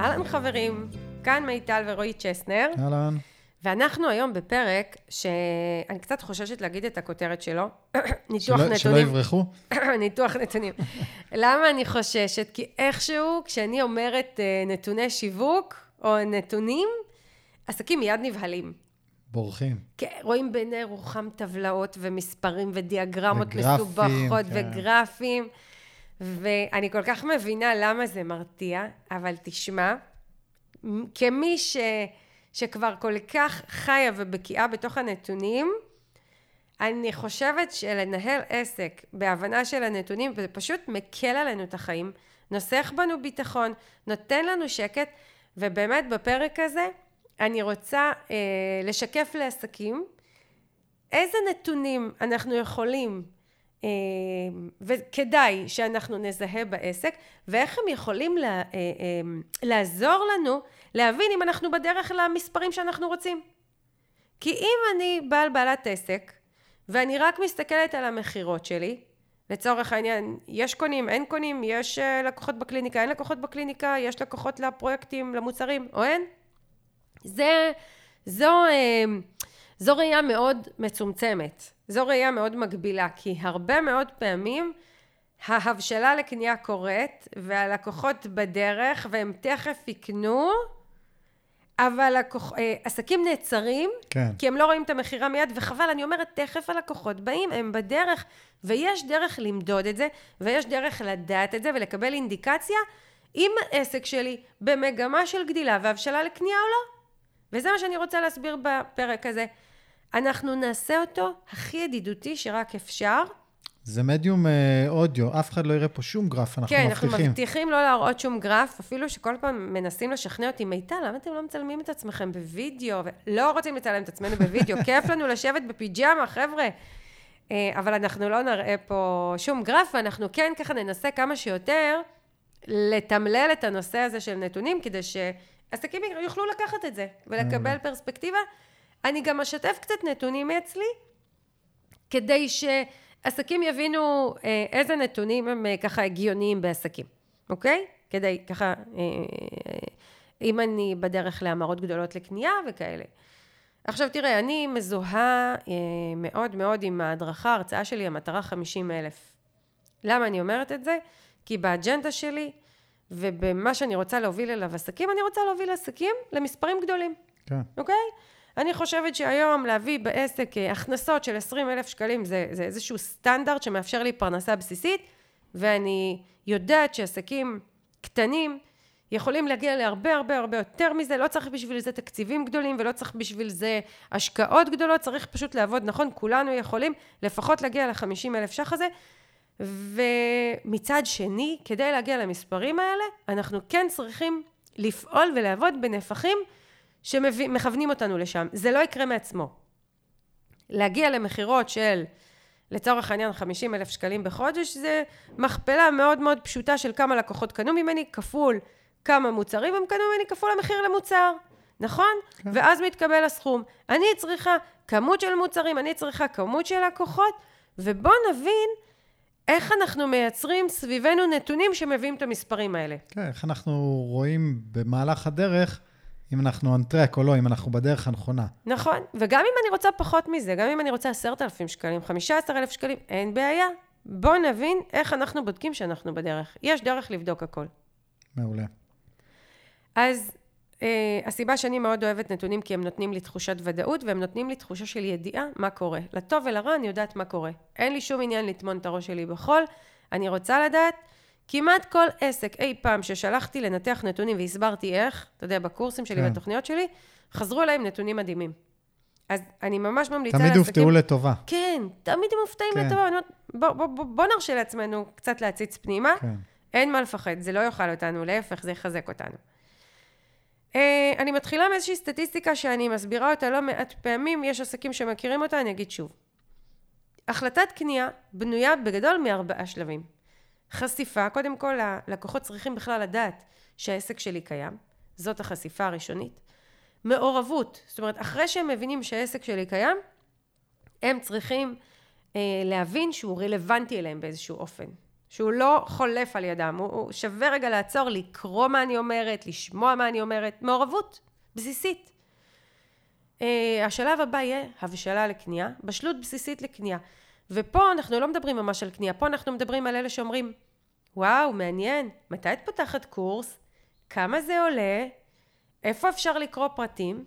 אהלן חברים, כאן מיטל ורועי צ'סנר, אהלן. ואנחנו היום בפרק שאני קצת חוששת להגיד את הכותרת שלו, ניתוח שלא- נתונים. שלא יברחו? ניתוח נתונים. למה אני חוששת? כי איכשהו, כשאני אומרת אה, נתוני שיווק או נתונים, עסקים מיד נבהלים. בורחים. כן, רואים בעיני רוחם טבלאות ומספרים ודיאגרמות וגרפים, מסובכות כן. וגרפים, ואני כל כך מבינה למה זה מרתיע, אבל תשמע, כמי ש, שכבר כל כך חיה ובקיאה בתוך הנתונים, אני חושבת שלנהל עסק בהבנה של הנתונים, זה פשוט מקל עלינו את החיים, נוסך בנו ביטחון, נותן לנו שקט, ובאמת בפרק הזה אני רוצה אה, לשקף לעסקים איזה נתונים אנחנו יכולים וכדאי שאנחנו נזהה בעסק, ואיך הם יכולים לה, אה, אה, לעזור לנו להבין אם אנחנו בדרך למספרים שאנחנו רוצים. כי אם אני בעל בעלת עסק, ואני רק מסתכלת על המכירות שלי, לצורך העניין, יש קונים, אין קונים, יש אה, לקוחות בקליניקה, אין לקוחות בקליניקה, יש לקוחות לפרויקטים, למוצרים, או אין, זה, זו, אה, זו ראייה מאוד מצומצמת, זו ראייה מאוד מגבילה, כי הרבה מאוד פעמים ההבשלה לקנייה קורית, והלקוחות בדרך, והם תכף יקנו, אבל לקוח, אה, עסקים נעצרים, כן. כי הם לא רואים את המכירה מיד, וחבל, אני אומרת, תכף הלקוחות באים, הם בדרך, ויש דרך למדוד את זה, ויש דרך לדעת את זה, ולקבל אינדיקציה, אם העסק שלי במגמה של גדילה והבשלה לקנייה או לא. וזה מה שאני רוצה להסביר בפרק הזה. אנחנו נעשה אותו הכי ידידותי שרק אפשר. זה מדיום אה, אודיו, אף אחד לא יראה פה שום גרף, אנחנו כן, אנחנו מבטיחים. מבטיחים לא להראות שום גרף, אפילו שכל פעם מנסים לשכנע אותי, מיטל, למה אתם לא מצלמים את עצמכם בווידאו? לא רוצים לצלם את עצמנו בווידאו, כיף לנו לשבת בפיג'מה, חבר'ה. אה, אבל אנחנו לא נראה פה שום גרף, ואנחנו כן ככה ננסה כמה שיותר לתמלל את הנושא הזה של נתונים, כדי שעסקים יוכלו לקחת את זה ולקבל פרספקטיבה. אני גם אשתף קצת נתונים מאצלי, כדי שעסקים יבינו אה, איזה נתונים הם אה, ככה הגיוניים בעסקים, אוקיי? כדי ככה, אה, אם אני בדרך להמרות גדולות לקנייה וכאלה. עכשיו תראה, אני מזוהה מאוד מאוד עם ההדרכה, ההרצאה שלי, המטרה 50 אלף. למה אני אומרת את זה? כי באג'נדה שלי ובמה שאני רוצה להוביל אליו עסקים, אני רוצה להוביל עסקים למספרים גדולים. כן. אוקיי? אני חושבת שהיום להביא בעסק אה, הכנסות של 20 אלף שקלים זה, זה איזשהו סטנדרט שמאפשר לי פרנסה בסיסית, ואני יודעת שעסקים קטנים יכולים להגיע להרבה הרבה הרבה יותר מזה, לא צריך בשביל זה תקציבים גדולים ולא צריך בשביל זה השקעות גדולות, צריך פשוט לעבוד נכון, כולנו יכולים לפחות להגיע ל-50 אלף ש"ח הזה, ומצד שני, כדי להגיע למספרים האלה, אנחנו כן צריכים לפעול ולעבוד בנפחים שמכוונים אותנו לשם. זה לא יקרה מעצמו. להגיע למכירות של, לצורך העניין, 50 אלף שקלים בחודש, זה מכפלה מאוד מאוד פשוטה של כמה לקוחות קנו ממני, כפול כמה מוצרים הם קנו ממני, כפול המחיר למוצר. נכון? כן. ואז מתקבל הסכום. אני צריכה כמות של מוצרים, אני צריכה כמות של לקוחות, ובואו נבין איך אנחנו מייצרים סביבנו נתונים שמביאים את המספרים האלה. כן, איך אנחנו רואים במהלך הדרך, אם אנחנו on track או לא, אם אנחנו בדרך הנכונה. נכון, וגם אם אני רוצה פחות מזה, גם אם אני רוצה עשרת אלפים שקלים, חמישה עשר אלף שקלים, אין בעיה. בואו נבין איך אנחנו בודקים שאנחנו בדרך. יש דרך לבדוק הכל. מעולה. אז אה, הסיבה שאני מאוד אוהבת נתונים, כי הם נותנים לי תחושת ודאות, והם נותנים לי תחושה של ידיעה מה קורה. לטוב ולרע אני יודעת מה קורה. אין לי שום עניין לטמון את הראש שלי בחול, אני רוצה לדעת. כמעט כל עסק אי פעם ששלחתי לנתח נתונים והסברתי איך, אתה יודע, בקורסים שלי, כן. בתוכניות שלי, חזרו אליי עם נתונים מדהימים. אז אני ממש ממליצה תמיד הופתעו לטובה. כן, תמיד הם מופתעים כן. לטובה. בוא, בוא, בוא, בוא נרשה לעצמנו קצת להציץ פנימה. כן. אין מה לפחד, זה לא יאכל אותנו, להפך, זה יחזק אותנו. אה, אני מתחילה מאיזושהי סטטיסטיקה שאני מסבירה אותה לא מעט פעמים, יש עסקים שמכירים אותה, אני אגיד שוב. החלטת קנייה בנויה בגדול מארבעה שלבים. חשיפה, קודם כל הלקוחות צריכים בכלל לדעת שהעסק שלי קיים, זאת החשיפה הראשונית. מעורבות, זאת אומרת, אחרי שהם מבינים שהעסק שלי קיים, הם צריכים אה, להבין שהוא רלוונטי אליהם באיזשהו אופן. שהוא לא חולף על ידם, הוא, הוא שווה רגע לעצור, לקרוא מה אני אומרת, לשמוע מה אני אומרת, מעורבות בסיסית. Uh, השלב הבא יהיה הבשלה לקנייה, בשלות בסיסית לקנייה. ופה אנחנו לא מדברים ממש על קנייה, פה אנחנו מדברים על אלה שאומרים, וואו, מעניין, מתי את פותחת קורס? כמה זה עולה? איפה אפשר לקרוא פרטים?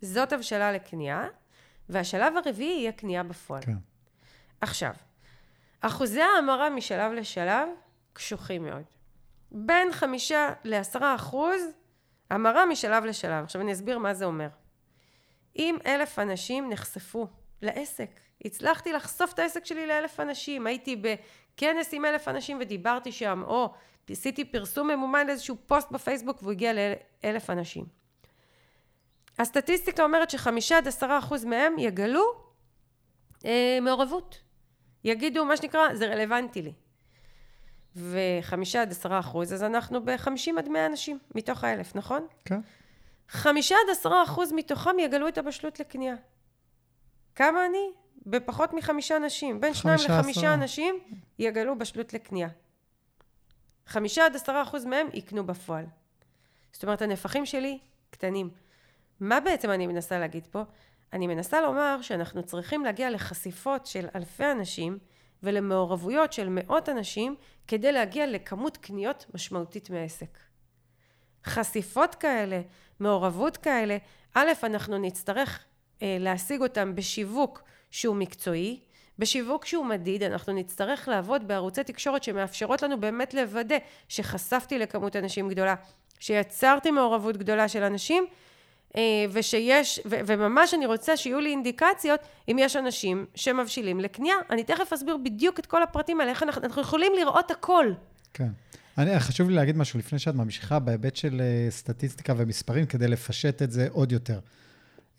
זאת הבשלה לקנייה. והשלב הרביעי יהיה קנייה בפועל. כן. עכשיו, אחוזי ההמרה משלב לשלב קשוחים מאוד. בין חמישה לעשרה אחוז המרה משלב לשלב. עכשיו אני אסביר מה זה אומר. אם אלף אנשים נחשפו לעסק, הצלחתי לחשוף את העסק שלי לאלף אנשים, הייתי בכנס עם אלף אנשים ודיברתי שם, או עשיתי פרסום ממומן לאיזשהו פוסט בפייסבוק והוא הגיע לאלף אנשים. הסטטיסטיקה אומרת שחמישה עד עשרה אחוז מהם יגלו אה, מעורבות. יגידו מה שנקרא, זה רלוונטי לי. וחמישה עד עשרה אחוז, אז אנחנו בחמישים עד מאה אנשים מתוך האלף, נכון? כן. חמישה עד עשרה אחוז מתוכם יגלו את הבשלות לקנייה. כמה אני? בפחות מחמישה אנשים. בין שניים חמישה לחמישה. אנשים יגלו בשלות לקנייה. חמישה עד עשרה אחוז מהם יקנו בפועל. זאת אומרת, הנפחים שלי קטנים. מה בעצם אני מנסה להגיד פה? אני מנסה לומר שאנחנו צריכים להגיע לחשיפות של אלפי אנשים ולמעורבויות של מאות אנשים כדי להגיע לכמות קניות משמעותית מהעסק. חשיפות כאלה, מעורבות כאלה, א', אנחנו נצטרך אה, להשיג אותם בשיווק שהוא מקצועי, בשיווק שהוא מדיד, אנחנו נצטרך לעבוד בערוצי תקשורת שמאפשרות לנו באמת לוודא שחשפתי לכמות אנשים גדולה, שיצרתי מעורבות גדולה של אנשים, אה, ושיש, ו- וממש אני רוצה שיהיו לי אינדיקציות אם יש אנשים שמבשילים לקנייה. אני תכף אסביר בדיוק את כל הפרטים האלה, איך אנחנו, אנחנו יכולים לראות הכל. כן. אני, חשוב לי להגיד משהו לפני שאת ממשיכה בהיבט של אה, סטטיסטיקה ומספרים, כדי לפשט את זה עוד יותר.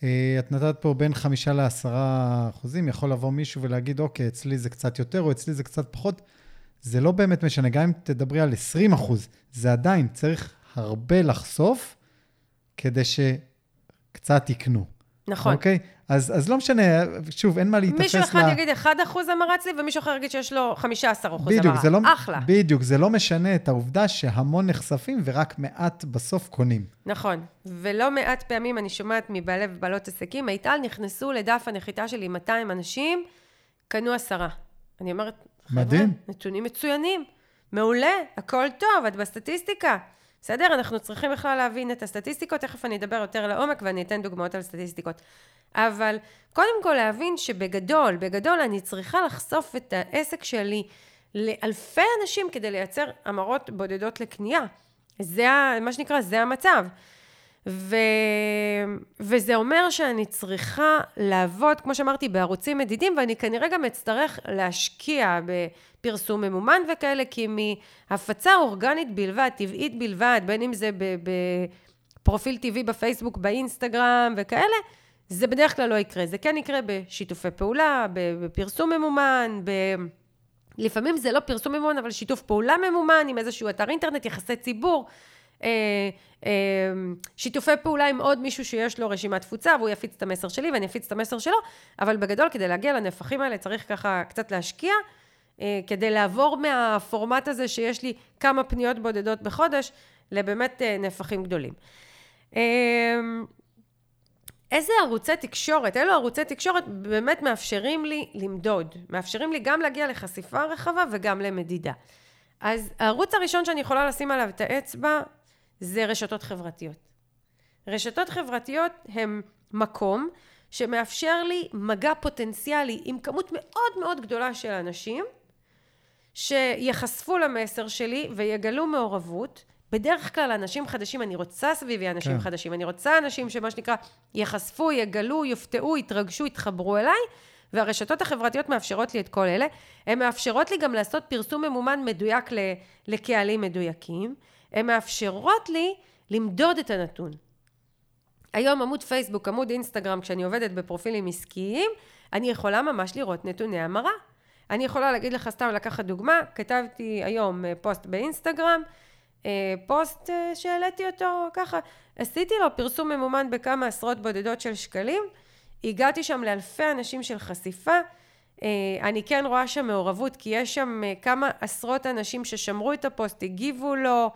אה, את נתת פה בין חמישה לעשרה אחוזים, יכול לבוא מישהו ולהגיד, אוקיי, אצלי זה קצת יותר או אצלי זה קצת פחות. זה לא באמת משנה, גם אם תדברי על 20 אחוז, זה עדיין צריך הרבה לחשוף כדי שקצת יקנו. נכון. אוקיי? אז, אז לא משנה, שוב, אין מה להתאפס מישהו אחד יגיד 1% המרה אצלי, ומישהו אחר יגיד שיש לו 15% בדיוק, המרה. זה לא, אחלה. בדיוק, זה לא משנה את העובדה שהמון נחשפים ורק מעט בסוף קונים. נכון. ולא מעט פעמים אני שומעת מבעלי ובעלות עסקים, מיטל נכנסו לדף הנחיתה שלי 200 אנשים, קנו עשרה. אני אומרת, חבר'ה, מדהים. נתונים מצוינים. מעולה, הכל טוב, את בסטטיסטיקה. בסדר? אנחנו צריכים בכלל להבין את הסטטיסטיקות, תכף אני אדבר יותר לעומק ואני אתן דוגמאות על סטטיסטיקות. אבל קודם כל להבין שבגדול, בגדול אני צריכה לחשוף את העסק שלי לאלפי אנשים כדי לייצר המרות בודדות לקנייה. זה מה שנקרא, זה המצב. ו... וזה אומר שאני צריכה לעבוד, כמו שאמרתי, בערוצים מדידים, ואני כנראה גם אצטרך להשקיע בפרסום ממומן וכאלה, כי מהפצה אורגנית בלבד, טבעית בלבד, בין אם זה בפרופיל טבעי בפייסבוק, באינסטגרם וכאלה, זה בדרך כלל לא יקרה. זה כן יקרה בשיתופי פעולה, בפרסום ממומן, ב... לפעמים זה לא פרסום ממומן, אבל שיתוף פעולה ממומן עם איזשהו אתר אינטרנט, יחסי ציבור. אה, אה, שיתופי פעולה עם עוד מישהו שיש לו רשימת תפוצה, והוא יפיץ את המסר שלי ואני אפיץ את המסר שלו, אבל בגדול, כדי להגיע לנפחים האלה, צריך ככה קצת להשקיע, כדי לעבור מהפורמט הזה שיש לי כמה פניות בודדות בחודש, לבאמת אה, נפחים גדולים. אה, איזה ערוצי תקשורת, אילו ערוצי תקשורת באמת מאפשרים לי למדוד, מאפשרים לי גם להגיע לחשיפה רחבה וגם למדידה. אז הערוץ הראשון שאני יכולה לשים עליו את האצבע זה רשתות חברתיות. רשתות חברתיות הם מקום שמאפשר לי מגע פוטנציאלי עם כמות מאוד מאוד גדולה של אנשים שיחשפו למסר שלי ויגלו מעורבות. בדרך כלל אנשים חדשים, אני רוצה סביבי אנשים כן. חדשים, אני רוצה אנשים שמה שנקרא ייחשפו, יגלו, יופתעו, יתרגשו, יתחברו אליי, והרשתות החברתיות מאפשרות לי את כל אלה. הן מאפשרות לי גם לעשות פרסום ממומן מדויק לקהלים מדויקים. הן מאפשרות לי למדוד את הנתון. היום עמוד פייסבוק, עמוד אינסטגרם, כשאני עובדת בפרופילים עסקיים, אני יכולה ממש לראות נתוני המרה. אני יכולה להגיד לך, סתם לקחת דוגמה, כתבתי היום אה, פוסט באינסטגרם, אה, פוסט אה, שהעליתי אותו ככה, עשיתי לו פרסום ממומן בכמה עשרות בודדות של שקלים, הגעתי שם לאלפי אנשים של חשיפה, אני כן רואה שם מעורבות, כי יש שם כמה עשרות אנשים ששמרו את הפוסט, הגיבו לו,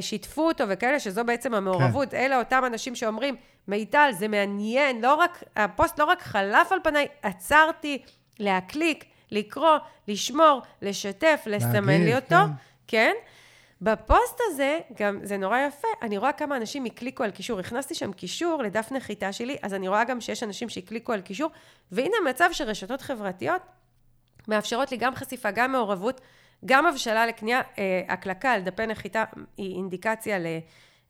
שיתפו אותו וכאלה, שזו בעצם המעורבות. כן. אלה אותם אנשים שאומרים, מיטל, זה מעניין, לא רק, הפוסט לא רק חלף על פניי, עצרתי להקליק, לקרוא, לשמור, לשתף, לסמן להגיד, לי אותו, כן. כן? בפוסט הזה, גם זה נורא יפה, אני רואה כמה אנשים הקליקו על קישור. הכנסתי שם קישור לדף נחיתה שלי, אז אני רואה גם שיש אנשים שהקליקו על קישור, והנה מצב שרשתות חברתיות מאפשרות לי גם חשיפה, גם מעורבות, גם הבשלה לקנייה. אה, הקלקה על דפי נחיתה היא אינדיקציה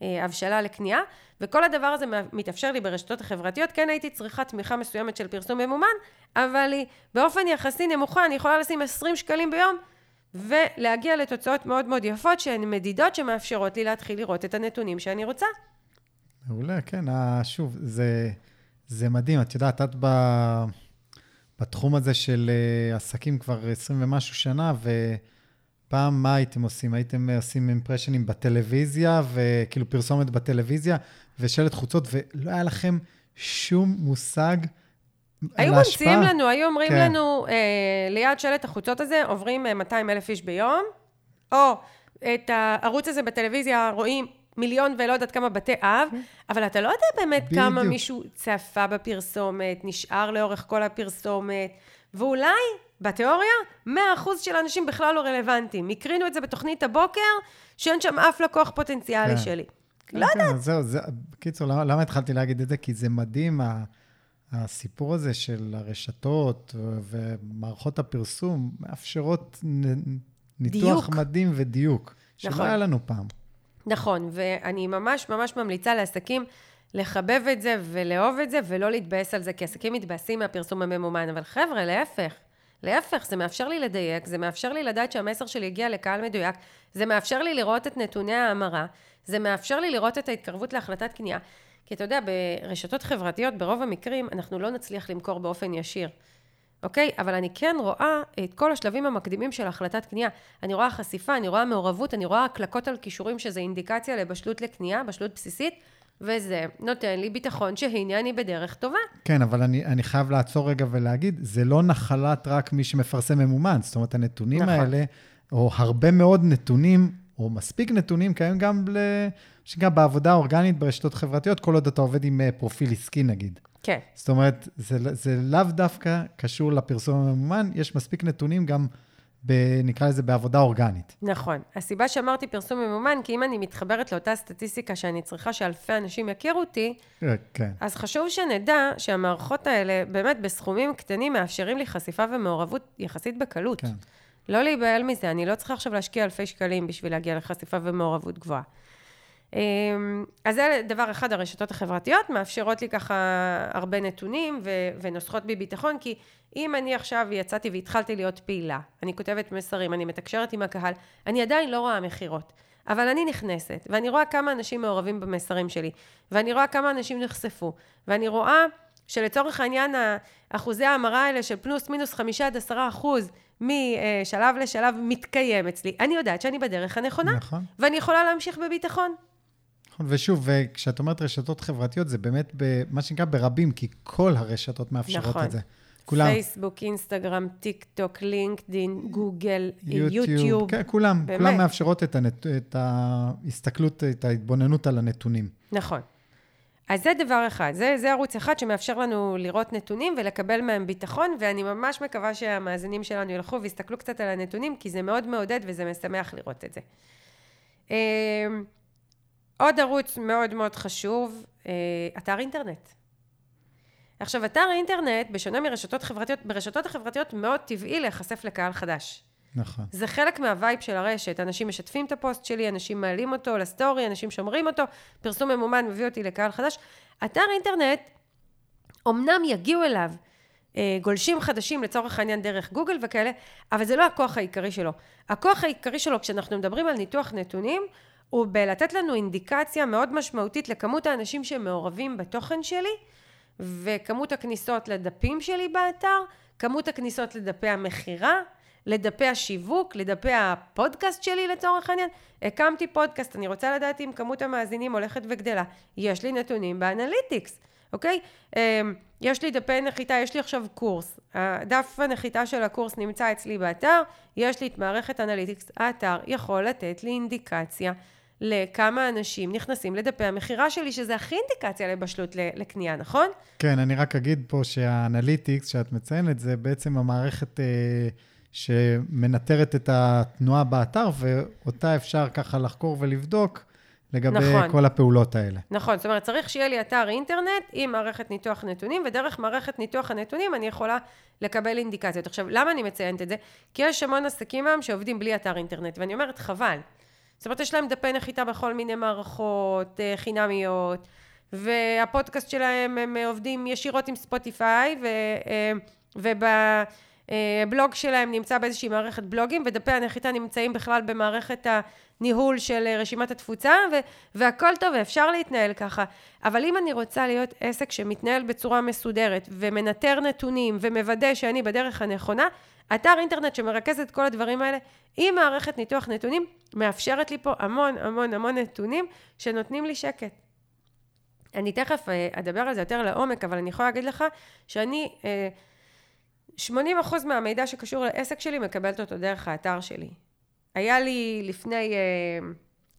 להבשלה לקנייה, וכל הדבר הזה מתאפשר לי ברשתות החברתיות. כן הייתי צריכה תמיכה מסוימת של פרסום ממומן, אבל היא באופן יחסי נמוכה, אני יכולה לשים 20 שקלים ביום. ולהגיע לתוצאות מאוד מאוד יפות שהן מדידות שמאפשרות לי להתחיל לראות את הנתונים שאני רוצה. מעולה, כן. שוב, זה, זה מדהים. את יודעת, את ב, בתחום הזה של אה, עסקים כבר 20 ומשהו שנה, ופעם מה הייתם עושים? הייתם עושים אימפרשנים בטלוויזיה, וכאילו פרסומת בטלוויזיה, ושלט חוצות, ולא היה לכם שום מושג היו ממציאים לנו, היו אומרים כן. לנו, אה, ליד שלט החוצות הזה עוברים 200 אה, אלף איש ביום, או את הערוץ הזה בטלוויזיה רואים מיליון ולא יודעת כמה בתי אב, כן. אבל אתה לא יודע באמת בדיוק. כמה מישהו צפה בפרסומת, נשאר לאורך כל הפרסומת, ואולי, בתיאוריה, 100% של האנשים בכלל לא רלוונטיים. הקרינו את זה בתוכנית הבוקר, שאין שם אף לקוח פוטנציאלי כן. שלי. כן, לא כן, יודעת. זהו, זה, בקיצור, למה, למה התחלתי להגיד את זה? כי זה מדהים, הסיפור הזה של הרשתות ומערכות הפרסום מאפשרות ניתוח דיוק. מדהים ודיוק, נכון. שלא היה לנו פעם. נכון, ואני ממש ממש ממליצה לעסקים לחבב את זה ולאהוב את זה ולא להתבאס על זה, כי עסקים מתבאסים מהפרסום הממומן, אבל חבר'ה, להפך. להפך, זה מאפשר לי לדייק, זה מאפשר לי לדעת שהמסר שלי הגיע לקהל מדויק, זה מאפשר לי לראות את נתוני ההמרה, זה מאפשר לי לראות את ההתקרבות להחלטת קנייה. כי אתה יודע, ברשתות חברתיות, ברוב המקרים, אנחנו לא נצליח למכור באופן ישיר. אוקיי? אבל אני כן רואה את כל השלבים המקדימים של החלטת קנייה. אני רואה חשיפה, אני רואה מעורבות, אני רואה הקלקות על כישורים שזה אינדיקציה לבשלות לקנייה, בשלות בסיסית, וזה נותן לי ביטחון שהנה אני בדרך טובה. כן, אבל אני, אני חייב לעצור רגע ולהגיד, זה לא נחלת רק מי שמפרסם ממומן. זאת אומרת, הנתונים נכון. האלה, או הרבה מאוד נתונים, או מספיק נתונים, קיימים גם ל... שגם בעבודה האורגנית ברשתות חברתיות, כל עוד אתה עובד עם אה, פרופיל עסקי נגיד. כן. זאת אומרת, זה, זה לאו דווקא קשור לפרסום הממומן, יש מספיק נתונים גם, ב, נקרא לזה, בעבודה אורגנית. נכון. הסיבה שאמרתי פרסום ממומן, כי אם אני מתחברת לאותה סטטיסטיקה שאני צריכה שאלפי אנשים יכירו אותי, אה, כן. אז חשוב שנדע שהמערכות האלה, באמת בסכומים קטנים, מאפשרים לי חשיפה ומעורבות יחסית בקלות. כן. לא להיבהל מזה, אני לא צריכה עכשיו להשקיע אלפי שקלים בשביל להגיע לחשיפה ומעורבות גבוהה. אמ, אז זה דבר אחד, הרשתות החברתיות מאפשרות לי ככה הרבה נתונים ו- ונוסחות בי ביטחון, כי אם אני עכשיו יצאתי והתחלתי להיות פעילה, אני כותבת מסרים, אני מתקשרת עם הקהל, אני עדיין לא רואה מכירות, אבל אני נכנסת, ואני רואה כמה אנשים מעורבים במסרים שלי, ואני רואה כמה אנשים נחשפו, ואני רואה שלצורך העניין, אחוזי ההמרה האלה של פלוס מינוס חמישה עד עשרה אחוז משלב לשלב מתקיים אצלי, אני יודעת שאני בדרך הנכונה, נכון. ואני יכולה להמשיך בביטחון. נכון, ושוב, כשאת אומרת רשתות חברתיות, זה באמת מה שנקרא ברבים, כי כל הרשתות מאפשרות נכון. את זה. כולם. פייסבוק, אינסטגרם, טיק טוק, לינקדין, גוגל, יוטיוב. יוטיוב. כן, כולם. באמת. כולם מאפשרות את, הנת... את ההסתכלות, את ההתבוננות על הנתונים. נכון. אז זה דבר אחד, זה, זה ערוץ אחד שמאפשר לנו לראות נתונים ולקבל מהם ביטחון, ואני ממש מקווה שהמאזינים שלנו ילכו ויסתכלו קצת על הנתונים, כי זה מאוד מעודד וזה משמח לראות את זה. עוד ערוץ מאוד מאוד חשוב, אה, אתר אינטרנט. עכשיו, אתר אינטרנט, בשונה מרשתות חברתיות, ברשתות החברתיות מאוד טבעי להיחשף לקהל חדש. נכון. זה חלק מה vibe של הרשת. אנשים משתפים את הפוסט שלי, אנשים מעלים אותו לסטורי, אנשים שומרים אותו, פרסום ממומן מביא אותי לקהל חדש. אתר אינטרנט, אמנם יגיעו אליו אה, גולשים חדשים לצורך העניין דרך גוגל וכאלה, אבל זה לא הכוח העיקרי שלו. הכוח העיקרי שלו, כשאנחנו מדברים על ניתוח נתונים, הוא בלתת לנו אינדיקציה מאוד משמעותית לכמות האנשים שמעורבים בתוכן שלי וכמות הכניסות לדפים שלי באתר, כמות הכניסות לדפי המכירה, לדפי השיווק, לדפי הפודקאסט שלי לצורך העניין. הקמתי פודקאסט, אני רוצה לדעת אם כמות המאזינים הולכת וגדלה. יש לי נתונים ב Analytics. אוקיי? אמ, יש לי דפי נחיתה, יש לי עכשיו קורס. דף הנחיתה של הקורס נמצא אצלי באתר, יש לי את מערכת Analytics. האתר יכול לתת לי אינדיקציה לכמה אנשים נכנסים לדפי המכירה שלי, שזה הכי אינדיקציה לבשלות לקנייה, נכון? כן, אני רק אגיד פה שה Analytics, שאת מציינת, זה בעצם המערכת... אה... שמנטרת את התנועה באתר, ואותה אפשר ככה לחקור ולבדוק לגבי נכון. כל הפעולות האלה. נכון, זאת אומרת, צריך שיהיה לי אתר אינטרנט עם מערכת ניתוח נתונים, ודרך מערכת ניתוח הנתונים אני יכולה לקבל אינדיקציות. עכשיו, למה אני מציינת את זה? כי יש המון עסקים היום שעובדים בלי אתר אינטרנט, ואני אומרת, חבל. זאת אומרת, יש להם דפי נחיתה בכל מיני מערכות אה, חינמיות, והפודקאסט שלהם, הם עובדים ישירות עם ספוטיפיי, ו... אה, וב... הבלוג שלהם נמצא באיזושהי מערכת בלוגים, ודפי הנחיתה נמצאים בכלל במערכת הניהול של רשימת התפוצה, ו- והכל טוב, ואפשר להתנהל ככה. אבל אם אני רוצה להיות עסק שמתנהל בצורה מסודרת, ומנטר נתונים, ומוודא שאני בדרך הנכונה, אתר אינטרנט שמרכז את כל הדברים האלה, עם מערכת ניתוח נתונים, מאפשרת לי פה המון המון המון נתונים שנותנים לי שקט. אני תכף אה, אדבר על זה יותר לעומק, אבל אני יכולה להגיד לך שאני... אה, 80% מהמידע שקשור לעסק שלי מקבלת אותו דרך האתר שלי. היה לי לפני, אה,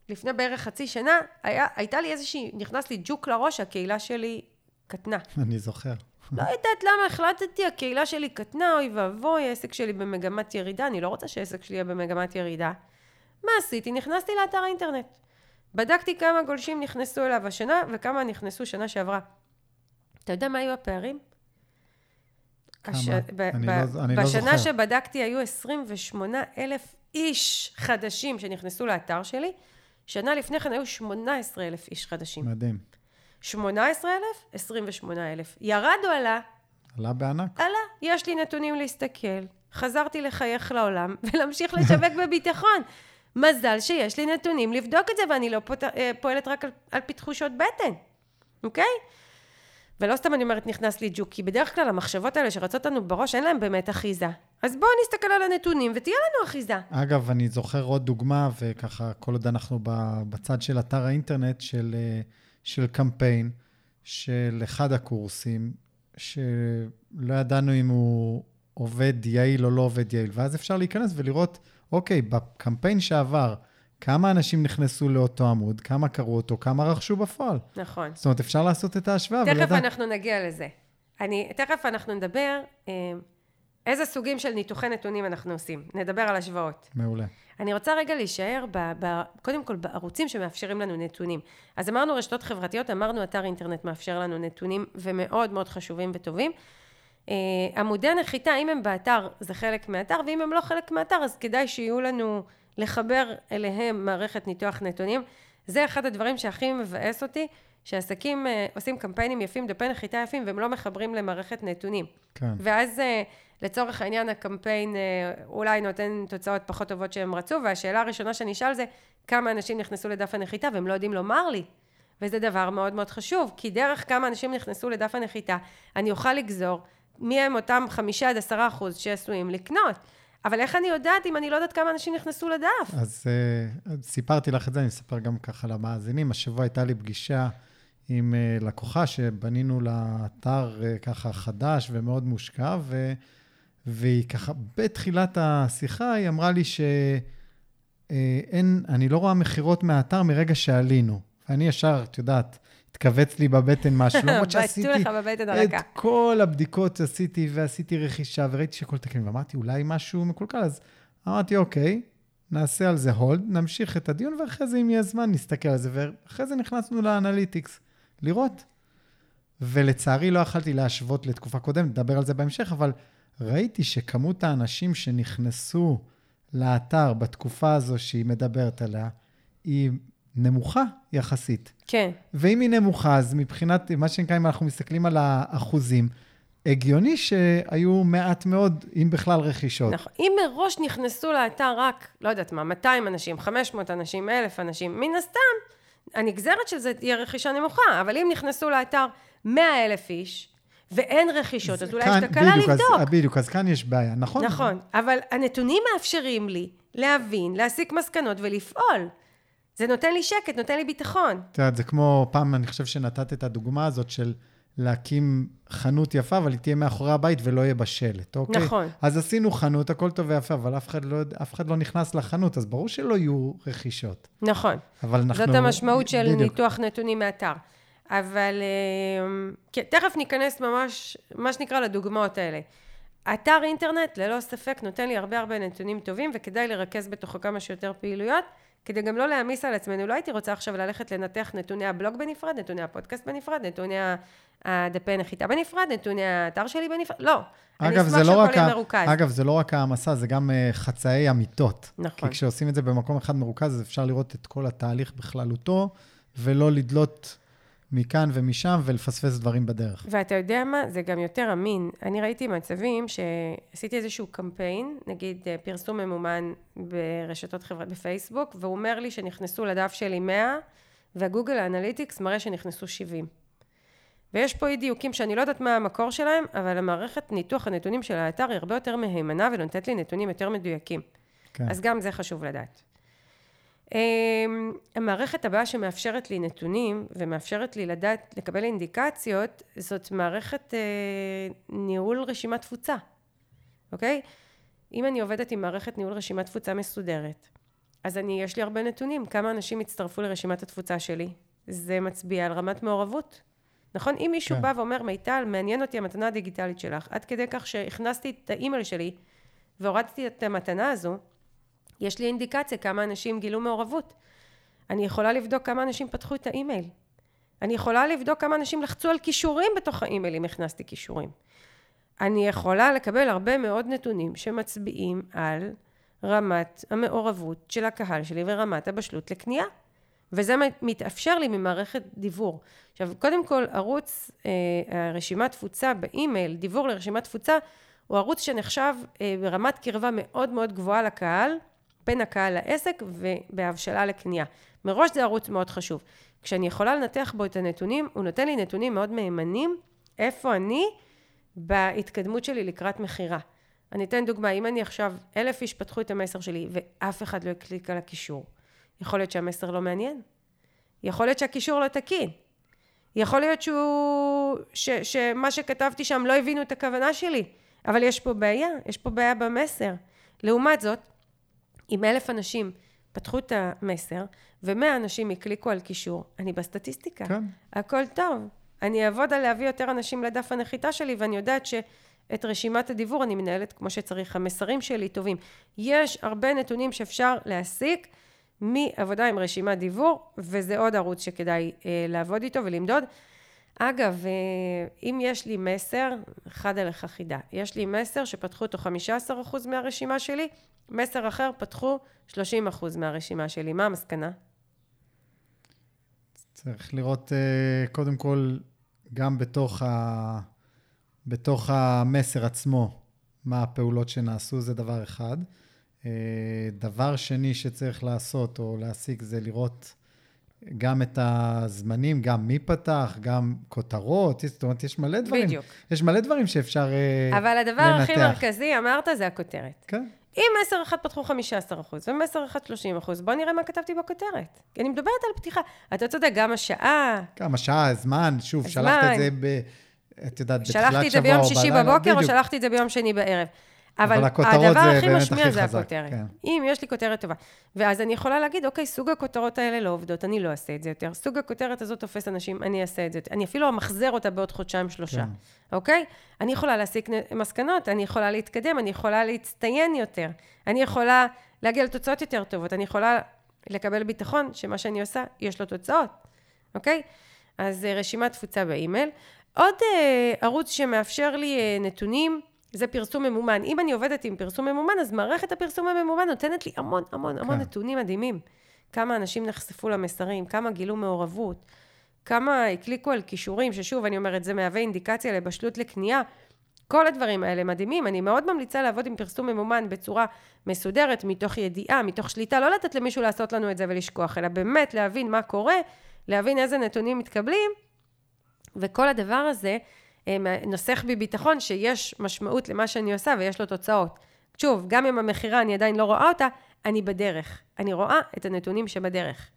לפני בערך חצי שנה, היה, הייתה לי איזושהי, נכנס לי ג'וק לראש, הקהילה שלי קטנה. אני זוכר. לא יודעת למה החלטתי, הקהילה שלי קטנה, אוי ואבוי, העסק שלי במגמת ירידה, אני לא רוצה שהעסק שלי יהיה במגמת ירידה. מה עשיתי? נכנסתי לאתר האינטרנט. בדקתי כמה גולשים נכנסו אליו השנה וכמה נכנסו שנה שעברה. אתה יודע מה היו הפערים? כמה? הש... ב... אני, ב... לא, אני לא זוכר. בשנה שבדקתי היו 28 אלף איש חדשים שנכנסו לאתר שלי. שנה לפני כן היו 18 אלף איש חדשים. מדהים. 18 אלף, 28 אלף. ירד או עלה? עלה בענק. עלה. יש לי נתונים להסתכל. חזרתי לחייך לעולם ולהמשיך לשווק בביטחון. מזל שיש לי נתונים לבדוק את זה, ואני לא פות... אה, פועלת רק על, על פי תחושות בטן, אוקיי? ולא סתם אני אומרת נכנס לי ג'וק, כי בדרך כלל המחשבות האלה שרצות לנו בראש, אין להן באמת אחיזה. אז בואו נסתכל על הנתונים ותהיה לנו אחיזה. אגב, אני זוכר עוד דוגמה, וככה, כל עוד אנחנו בצד של אתר האינטרנט, של, אה, של קמפיין, של אחד הקורסים, שלא ידענו אם הוא עובד יעיל או לא עובד יעיל, ואז אפשר להיכנס ולראות, אוקיי, בקמפיין שעבר, כמה אנשים נכנסו לאותו עמוד, כמה קראו אותו, כמה רכשו בפועל. נכון. זאת אומרת, אפשר לעשות את ההשוואה תכף ולדע... אנחנו נגיע לזה. אני, תכף אנחנו נדבר אה, איזה סוגים של ניתוחי נתונים אנחנו עושים. נדבר על השוואות. מעולה. אני רוצה רגע להישאר, ב, ב, קודם כל, בערוצים שמאפשרים לנו נתונים. אז אמרנו רשתות חברתיות, אמרנו אתר אינטרנט מאפשר לנו נתונים, ומאוד מאוד חשובים וטובים. Uh, עמודי נחיתה, אם הם באתר, זה חלק מהאתר, ואם הם לא חלק מהאתר, אז כדאי שיהיו לנו לחבר אליהם מערכת ניתוח נתונים. זה אחד הדברים שהכי מבאס אותי, שעסקים uh, עושים קמפיינים יפים, דפי נחיתה יפים, והם לא מחברים למערכת נתונים. כן. ואז uh, לצורך העניין הקמפיין uh, אולי נותן תוצאות פחות טובות שהם רצו, והשאלה הראשונה שאני אשאל זה, כמה אנשים נכנסו לדף הנחיתה והם לא יודעים לומר לי. וזה דבר מאוד מאוד חשוב, כי דרך כמה אנשים נכנסו לדף הנחיתה, אני אוכל לגזור מי הם אותם חמישה עד עשרה אחוז שעשויים לקנות. אבל איך אני יודעת אם אני לא יודעת כמה אנשים נכנסו לדף? אז uh, סיפרתי לך את זה, אני אספר גם ככה למאזינים. השבוע הייתה לי פגישה עם uh, לקוחה שבנינו לה אתר uh, ככה חדש ומאוד מושקע, ו, והיא ככה, בתחילת השיחה, היא אמרה לי שאין, אני לא רואה מכירות מהאתר מרגע שעלינו. ואני ישר, את יודעת, התכווץ לי בבטן משהו, למרות שעשיתי... בעטו לך בבטן הרכה. את כל הבדיקות עשיתי, ועשיתי רכישה, וראיתי שהכל תקין, ואמרתי, אולי משהו מקולקל, אז אמרתי, אוקיי, נעשה על זה הולד, נמשיך את הדיון, ואחרי זה, אם יהיה זמן, נסתכל על זה. ואחרי זה נכנסנו לאנליטיקס, לראות. ולצערי לא יכלתי להשוות לתקופה קודמת, נדבר על זה בהמשך, אבל ראיתי שכמות האנשים שנכנסו לאתר בתקופה הזו שהיא מדברת עליה, היא נמוכה יחסית. כן. ואם היא נמוכה, אז מבחינת, מה שנקרא, אם אנחנו מסתכלים על האחוזים, הגיוני שהיו מעט מאוד, אם בכלל, רכישות. נכון. אם מראש נכנסו לאתר רק, לא יודעת מה, 200 אנשים, 500 אנשים, 1,000 אנשים, מן הסתם, הנגזרת של זה תהיה רכישה נמוכה, אבל אם נכנסו לאתר 100,000 איש, ואין רכישות, אז אולי יש תקלה לבדוק. אז, בדיוק, אז כאן יש בעיה, נכון? נכון, אבל הנתונים מאפשרים לי להבין, להסיק מסקנות ולפעול. זה נותן לי שקט, נותן לי ביטחון. את יודעת, זה כמו, פעם אני חושב שנתת את הדוגמה הזאת של להקים חנות יפה, אבל היא תהיה מאחורי הבית ולא יהיה בשלט, אוקיי? נכון. אז עשינו חנות, הכל טוב ויפה, אבל אף אחד לא, אף אחד לא נכנס לחנות, אז ברור שלא יהיו רכישות. נכון. אבל אנחנו... זאת המשמעות של בדיוק. ניתוח נתונים מאתר. אבל אה, כן, תכף ניכנס ממש, מה שנקרא, לדוגמאות האלה. אתר אינטרנט, ללא ספק, נותן לי הרבה הרבה נתונים טובים, וכדאי לרכז בתוכו כמה שיותר פעילויות, כדי גם לא להעמיס על עצמנו. לא הייתי רוצה עכשיו ללכת לנתח נתוני הבלוג בנפרד, נתוני הפודקאסט בנפרד, נתוני הדפי נחיתה בנפרד, נתוני האתר שלי בנפרד, לא. אגב, זה לא רק מרוכז. אגב, זה לא רק העמסה, זה גם אה, חצאי אמיתות. נכון. כי כשעושים את זה במקום אחד מרוכז, אפשר לראות את כל התהליך בכללותו, ולא לדלות מכאן ומשם ולפספס דברים בדרך. ואתה יודע מה? זה גם יותר אמין. אני ראיתי מצבים שעשיתי איזשהו קמפיין, נגיד אה, פרסום ממומן ברשתות חברה בפייסבוק, והוא אומר לי שנכנסו לדף שלי 100, והגוגל האנליטיקס מראה שנכנסו 70. ויש פה אי דיוקים שאני לא יודעת מה המקור שלהם, אבל המערכת ניתוח הנתונים של האתר היא הרבה יותר מהימנה ונותנת לי נתונים יותר מדויקים. כן. אז גם זה חשוב לדעת. אמ, המערכת הבאה שמאפשרת לי נתונים ומאפשרת לי לדעת, לקבל אינדיקציות, זאת מערכת אה, ניהול רשימת תפוצה, אוקיי? אם אני עובדת עם מערכת ניהול רשימת תפוצה מסודרת, אז אני, יש לי הרבה נתונים, כמה אנשים הצטרפו לרשימת התפוצה שלי. זה מצביע על רמת מעורבות. נכון? אם מישהו כן. בא ואומר, מיטל, מעניין אותי המתנה הדיגיטלית שלך, עד כדי כך שהכנסתי את האימייל שלי והורדתי את המתנה הזו, יש לי אינדיקציה כמה אנשים גילו מעורבות. אני יכולה לבדוק כמה אנשים פתחו את האימייל. אני יכולה לבדוק כמה אנשים לחצו על כישורים בתוך האימייל אם הכנסתי כישורים. אני יכולה לקבל הרבה מאוד נתונים שמצביעים על רמת המעורבות של הקהל שלי ורמת הבשלות לקנייה. וזה מתאפשר לי ממערכת דיוור. עכשיו, קודם כל, ערוץ אה, רשימת תפוצה באימייל, דיוור לרשימת תפוצה, הוא ערוץ שנחשב אה, ברמת קרבה מאוד מאוד גבוהה לקהל, בין הקהל לעסק ובהבשלה לקנייה. מראש זה ערוץ מאוד חשוב. כשאני יכולה לנתח בו את הנתונים, הוא נותן לי נתונים מאוד מהימנים, איפה אני בהתקדמות שלי לקראת מכירה. אני אתן דוגמה, אם אני עכשיו, אלף איש פתחו את המסר שלי ואף אחד לא הקליק על הקישור, יכול להיות שהמסר לא מעניין. יכול להיות שהקישור לא תקין. יכול להיות שהוא, ש, שמה שכתבתי שם לא הבינו את הכוונה שלי, אבל יש פה בעיה, יש פה בעיה במסר. לעומת זאת, אם אלף אנשים פתחו את המסר, ומאה אנשים הקליקו על קישור, אני בסטטיסטיקה. כן. הכל טוב. אני אעבוד על להביא יותר אנשים לדף הנחיתה שלי, ואני יודעת שאת רשימת הדיבור אני מנהלת כמו שצריך. המסרים שלי טובים. יש הרבה נתונים שאפשר להסיק מעבודה עם רשימת דיבור, וזה עוד ערוץ שכדאי אה, לעבוד איתו ולמדוד. אגב, אה, אם יש לי מסר, אחד עליך חידה, יש לי מסר שפתחו אותו 15% מהרשימה שלי, מסר אחר פתחו 30% מהרשימה שלי. מה המסקנה? צריך לראות אה, קודם כל, גם בתוך, ה... בתוך המסר עצמו, מה הפעולות שנעשו, זה דבר אחד. אה, דבר שני שצריך לעשות או להסיק זה לראות גם את הזמנים, גם מי פתח, גם כותרות, זאת אומרת, יש מלא דברים. בדיוק. יש מלא דברים שאפשר לנתח. אבל הדבר הכי מרכזי, אמרת, זה הכותרת. כן. אם מסר אחד פתחו 15 אחוז, ומסר אחד 30 אחוז, בוא נראה מה כתבתי בכותרת. אני מדברת על פתיחה. אתה צודק, גם השעה, כמה שעה, זמן, שוב, הזמן. שלחת את זה ב... את יודעת, בתחילת שבוע או שלחתי את זה ביום שישי בלילה, בבוקר, או. שלחתי את זה ביום שני בערב. אבל, הדבר הכי משמיע הכי זה חזק, הכותרת. כן. אם יש לי כותרת טובה. ואז אני יכולה להגיד, אוקיי, סוג הכותרות האלה לא עובדות, אני לא אעשה את זה יותר. סוג הכותרת הזאת תופס אנשים, אני אעשה את זה יותר. אני אפילו אמחזר אותה בעוד חודשיים, שלושה. כן. אוקיי? אני יכולה להסיק מסקנות, אני יכולה להתקדם, אני יכולה להצטיין יותר. אני יכולה להגיע לתוצאות יותר טובות. אני יכולה לקבל ביטחון שמה שאני עושה, יש לו תוצאות. אוקיי? אז אה, רשימת תפוצה באימייל. עוד אה, ערוץ שמאפשר לי אה, נתונים, זה פרסום ממומן. אם אני עובדת עם פרסום ממומן, אז מערכת הפרסום הממומן נותנת לי המון המון המון כן. נתונים מדהימים. כמה אנשים נחשפו למסרים, כמה גילו מעורבות, כמה הקליקו על כישורים, ששוב, אני אומרת, זה מהווה אינדיקציה לבשלות לקנייה. כל הדברים האלה מדהימים. אני מאוד ממליצה לעבוד עם פרסום ממומן בצורה מסודרת, מתוך ידיעה, מתוך שליטה, לא לתת למישהו לעשות לנו את זה ולשכוח, אלא באמת להבין מה קורה, להבין איזה נתונים מתקבלים, וכל הדבר הזה אה, נוסח בי ביטחון שיש משמעות למה שאני עושה ויש לו תוצאות. שוב, גם אם המכירה אני עדיין לא רואה אותה, אני בדרך. אני רואה את הנתונים שבדרך.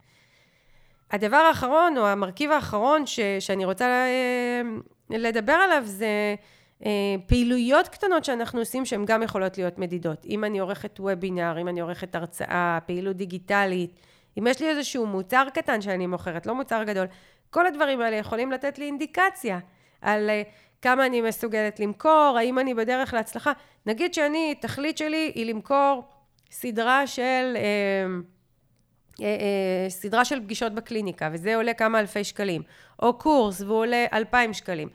הדבר האחרון, או המרכיב האחרון ש, שאני רוצה אה, לדבר עליו זה אה, פעילויות קטנות שאנחנו עושים שהן גם יכולות להיות מדידות. אם אני עורכת וובינר, אם אני עורכת הרצאה, פעילות דיגיטלית, אם יש לי איזשהו מוצר קטן שאני מוכרת, לא מוצר גדול, כל הדברים האלה יכולים לתת לי אינדיקציה על אה, כמה אני מסוגלת למכור, האם אני בדרך להצלחה. נגיד שאני, תכלית שלי היא למכור סדרה של... אה, אה, אה, סדרה של פגישות בקליניקה, וזה עולה כמה אלפי שקלים, או קורס והוא עולה אלפיים שקלים.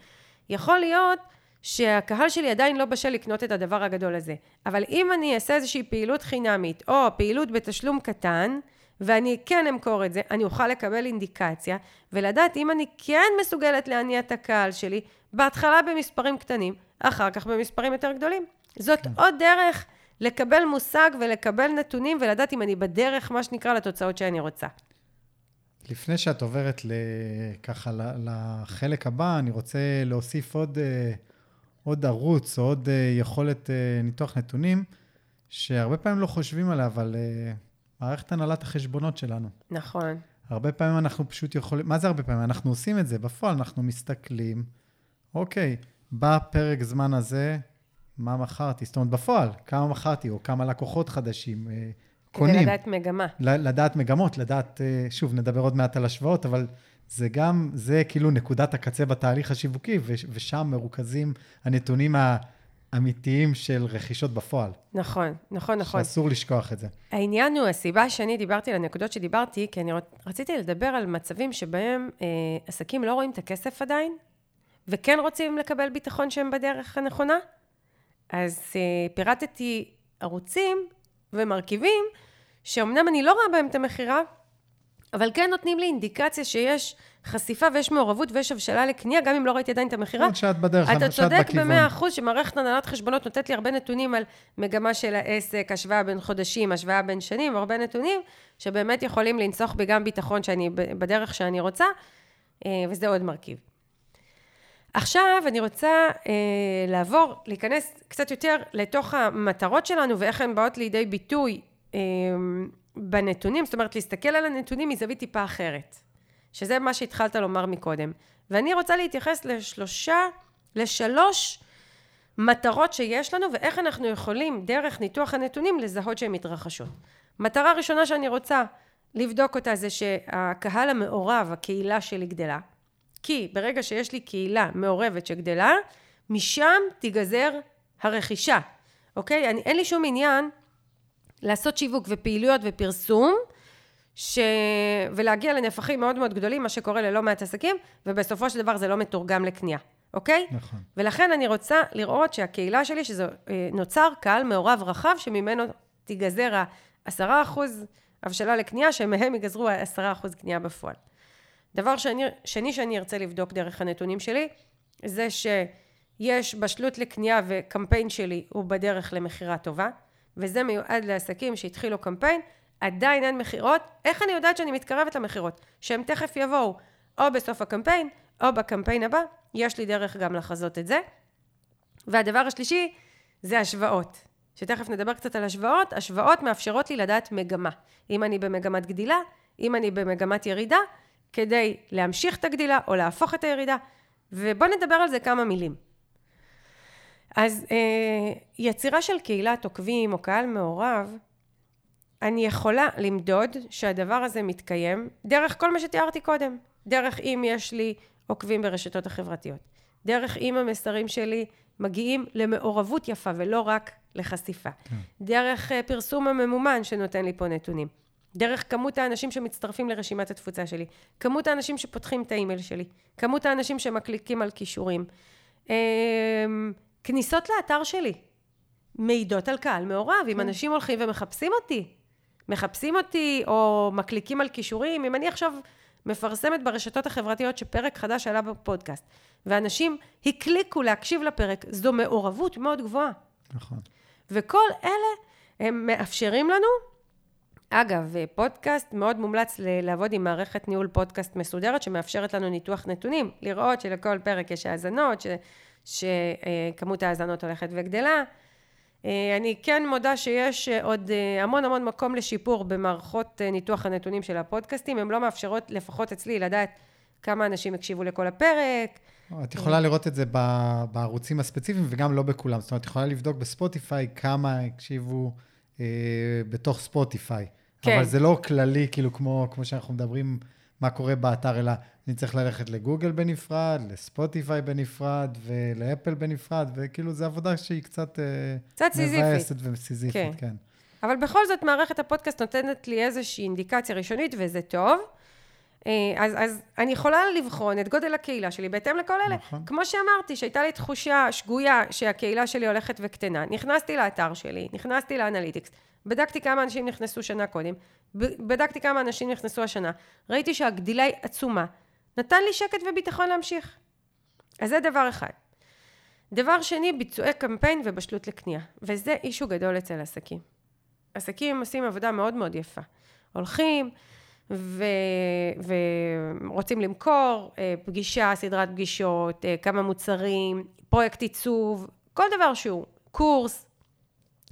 יכול להיות שהקהל שלי עדיין לא בשל לקנות את הדבר הגדול הזה. אבל אם אני אעשה איזושהי פעילות חינמית, או פעילות בתשלום קטן, ואני כן אמכור את זה, אני אוכל לקבל אינדיקציה, ולדעת אם אני כן מסוגלת להניע את הקהל שלי, בהתחלה במספרים קטנים, אחר כך במספרים יותר גדולים. זאת כן. עוד דרך לקבל מושג ולקבל נתונים, ולדעת אם אני בדרך, מה שנקרא, לתוצאות שאני רוצה. לפני שאת עוברת ככה לחלק הבא, אני רוצה להוסיף עוד, אה, עוד ערוץ או עוד אה, יכולת אה, ניתוח נתונים, שהרבה פעמים לא חושבים עליה, אבל מערכת הנהלת החשבונות שלנו. נכון. הרבה פעמים אנחנו פשוט יכולים, מה זה הרבה פעמים? אנחנו עושים את זה, בפועל אנחנו מסתכלים, אוקיי, בפרק זמן הזה, מה מכרתי? זאת אומרת, בפועל, כמה מכרתי, או כמה לקוחות חדשים אה, קונים. כדי לדעת מגמה. לדעת מגמות, לדעת, אה, שוב, נדבר עוד מעט על השוואות, אבל זה גם, זה כאילו נקודת הקצה בתהליך השיווקי, ושם מרוכזים הנתונים ה... אמיתיים של רכישות בפועל. נכון, נכון, נכון. שאסור לשכוח את זה. העניין הוא, הסיבה שאני דיברתי על הנקודות שדיברתי, כי אני רציתי לדבר על מצבים שבהם אה, עסקים לא רואים את הכסף עדיין, וכן רוצים לקבל ביטחון שהם בדרך הנכונה. אז אה, פירטתי ערוצים ומרכיבים, שאומנם אני לא רואה בהם את המכירה, אבל כן נותנים לי אינדיקציה שיש חשיפה ויש מעורבות ויש הבשלה לקנייה, גם אם לא ראיתי עדיין את המכירה. עוד שאת בדרך, שאת בכיוון. אתה צודק במאה אחוז שמערכת הנהלת חשבונות נותנת לי הרבה נתונים על מגמה של העסק, השוואה בין חודשים, השוואה בין שנים, הרבה נתונים שבאמת יכולים לנסוך בי גם ביטחון שאני בדרך שאני רוצה, אה, וזה עוד מרכיב. עכשיו אני רוצה אה, לעבור, להיכנס קצת יותר לתוך המטרות שלנו ואיך הן באות לידי ביטוי אה, בנתונים, זאת אומרת להסתכל על הנתונים מזווית טיפה אחרת. שזה מה שהתחלת לומר מקודם. ואני רוצה להתייחס לשלושה, לשלוש מטרות שיש לנו, ואיך אנחנו יכולים, דרך ניתוח הנתונים, לזהות שהן מתרחשות. מטרה ראשונה שאני רוצה לבדוק אותה זה שהקהל המעורב, הקהילה שלי גדלה. כי ברגע שיש לי קהילה מעורבת שגדלה, משם תיגזר הרכישה, אוקיי? אני, אין לי שום עניין לעשות שיווק ופעילויות ופרסום, ש... ולהגיע לנפחים מאוד מאוד גדולים, מה שקורה ללא מעט עסקים, ובסופו של דבר זה לא מתורגם לקנייה, אוקיי? נכון. ולכן אני רוצה לראות שהקהילה שלי, שזה אה, נוצר קהל מעורב רחב, שממנו תיגזר ה-10% הבשלה לקנייה, שמהם ייגזרו ה-10% קנייה בפועל. דבר שני, שני שאני ארצה לבדוק דרך הנתונים שלי, זה שיש בשלות לקנייה וקמפיין שלי הוא בדרך למכירה טובה, וזה מיועד לעסקים שהתחילו קמפיין, עדיין אין מכירות, איך אני יודעת שאני מתקרבת למכירות? שהם תכף יבואו, או בסוף הקמפיין, או בקמפיין הבא, יש לי דרך גם לחזות את זה. והדבר השלישי זה השוואות, שתכף נדבר קצת על השוואות, השוואות מאפשרות לי לדעת מגמה. אם אני במגמת גדילה, אם אני במגמת ירידה, כדי להמשיך את הגדילה או להפוך את הירידה, ובואו נדבר על זה כמה מילים. אז אה, יצירה של קהילת עוקבים או קהל מעורב, אני יכולה למדוד שהדבר הזה מתקיים דרך כל מה שתיארתי קודם. דרך אם יש לי עוקבים ברשתות החברתיות. דרך אם המסרים שלי מגיעים למעורבות יפה ולא רק לחשיפה. כן. דרך אה, פרסום הממומן שנותן לי פה נתונים. דרך כמות האנשים שמצטרפים לרשימת התפוצה שלי. כמות האנשים שפותחים את האימייל שלי. כמות האנשים שמקליקים על כישורים. כניסות לאתר שלי. מעידות על קהל מעורב. אם כן. אנשים הולכים ומחפשים אותי, מחפשים אותי או מקליקים על כישורים, אם אני עכשיו מפרסמת ברשתות החברתיות שפרק חדש עלה בפודקאסט, ואנשים הקליקו להקשיב לפרק, זו מעורבות מאוד גבוהה. נכון. וכל אלה הם מאפשרים לנו, אגב, פודקאסט מאוד מומלץ לעבוד עם מערכת ניהול פודקאסט מסודרת שמאפשרת לנו ניתוח נתונים, לראות שלכל פרק יש האזנות, שכמות ההאזנות הולכת וגדלה. אה, אני כן מודה שיש אה, עוד אה, המון המון מקום לשיפור במערכות ניתוח הנתונים של הפודקאסטים, הן לא מאפשרות לפחות אצלי לדעת כמה אנשים הקשיבו לכל הפרק, את יכולה לראות את זה בערוצים הספציפיים וגם לא בכולם. זאת אומרת, את יכולה לבדוק בספוטיפיי כמה הקשיבו אה, בתוך ספוטיפיי. כן. אבל זה לא כללי, כאילו, כמו, כמו שאנחנו מדברים, מה קורה באתר, אלא אני צריך ללכת לגוגל בנפרד, לספוטיפיי בנפרד ולאפל בנפרד, וכאילו, זו עבודה שהיא קצת... אה, קצת סיזיפית. מבאסת וסיזיפית, כן. כן. אבל בכל זאת, מערכת הפודקאסט נותנת לי איזושהי אינדיקציה ראשונית, וזה טוב. אה, אז, אז אני יכולה לבחון את גודל הקהילה שלי בהתאם לכל אלה. נכון. כמו שאמרתי, שהייתה לי תחושה שגויה שהקהילה שלי הולכת וקטנה. נכנסתי לאתר שלי, נכנסתי לאנליטיקס, בדקתי כמה אנשים נכנסו שנה קודם, בדקתי כמה אנשים נכנסו השנה, ראיתי שהגדילה היא עצומה. נתן לי שקט וביטחון להמשיך. אז זה דבר אחד. דבר שני, ביצועי קמפיין ובשלות לקנייה. וזה אישו גדול אצל עסקים. עסקים עושים עבודה מאוד מאוד יפה. הולכים ו... ורוצים למכור, אה, פגישה, סדרת פגישות, אה, כמה מוצרים, פרויקט עיצוב, כל דבר שהוא, קורס,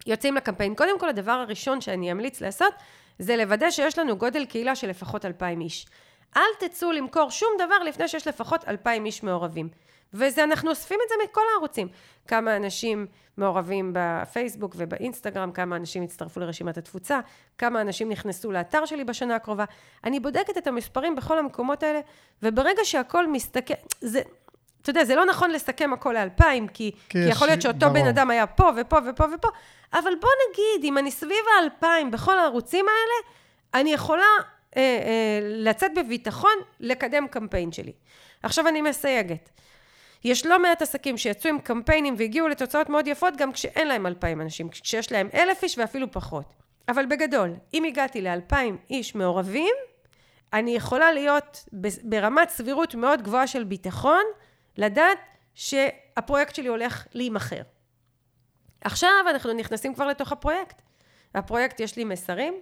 יוצאים לקמפיין. קודם כל, הדבר הראשון שאני אמליץ לעשות, זה לוודא שיש לנו גודל קהילה של לפחות 2,000 איש. אל תצאו למכור שום דבר לפני שיש לפחות 2,000 איש מעורבים. וזה, אנחנו אוספים את זה מכל הערוצים. כמה אנשים מעורבים בפייסבוק ובאינסטגרם, כמה אנשים הצטרפו לרשימת התפוצה, כמה אנשים נכנסו לאתר שלי בשנה הקרובה. אני בודקת את המספרים בכל המקומות האלה, וברגע שהכל מסתכל, זה, אתה יודע, זה לא נכון לסכם הכל לאלפיים, כי, כי יכול להיות שאותו ברור. בן אדם היה פה ופה ופה ופה, אבל בוא נגיד, אם אני סביב האלפיים בכל הערוצים האלה, אני יכולה אה, אה, לצאת בביטחון לקדם קמפיין שלי. עכשיו אני מסייגת. יש לא מעט עסקים שיצאו עם קמפיינים והגיעו לתוצאות מאוד יפות גם כשאין להם אלפיים אנשים, כשיש להם אלף איש ואפילו פחות. אבל בגדול, אם הגעתי לאלפיים איש מעורבים, אני יכולה להיות ברמת סבירות מאוד גבוהה של ביטחון, לדעת שהפרויקט שלי הולך להימכר. עכשיו אנחנו נכנסים כבר לתוך הפרויקט. הפרויקט יש לי מסרים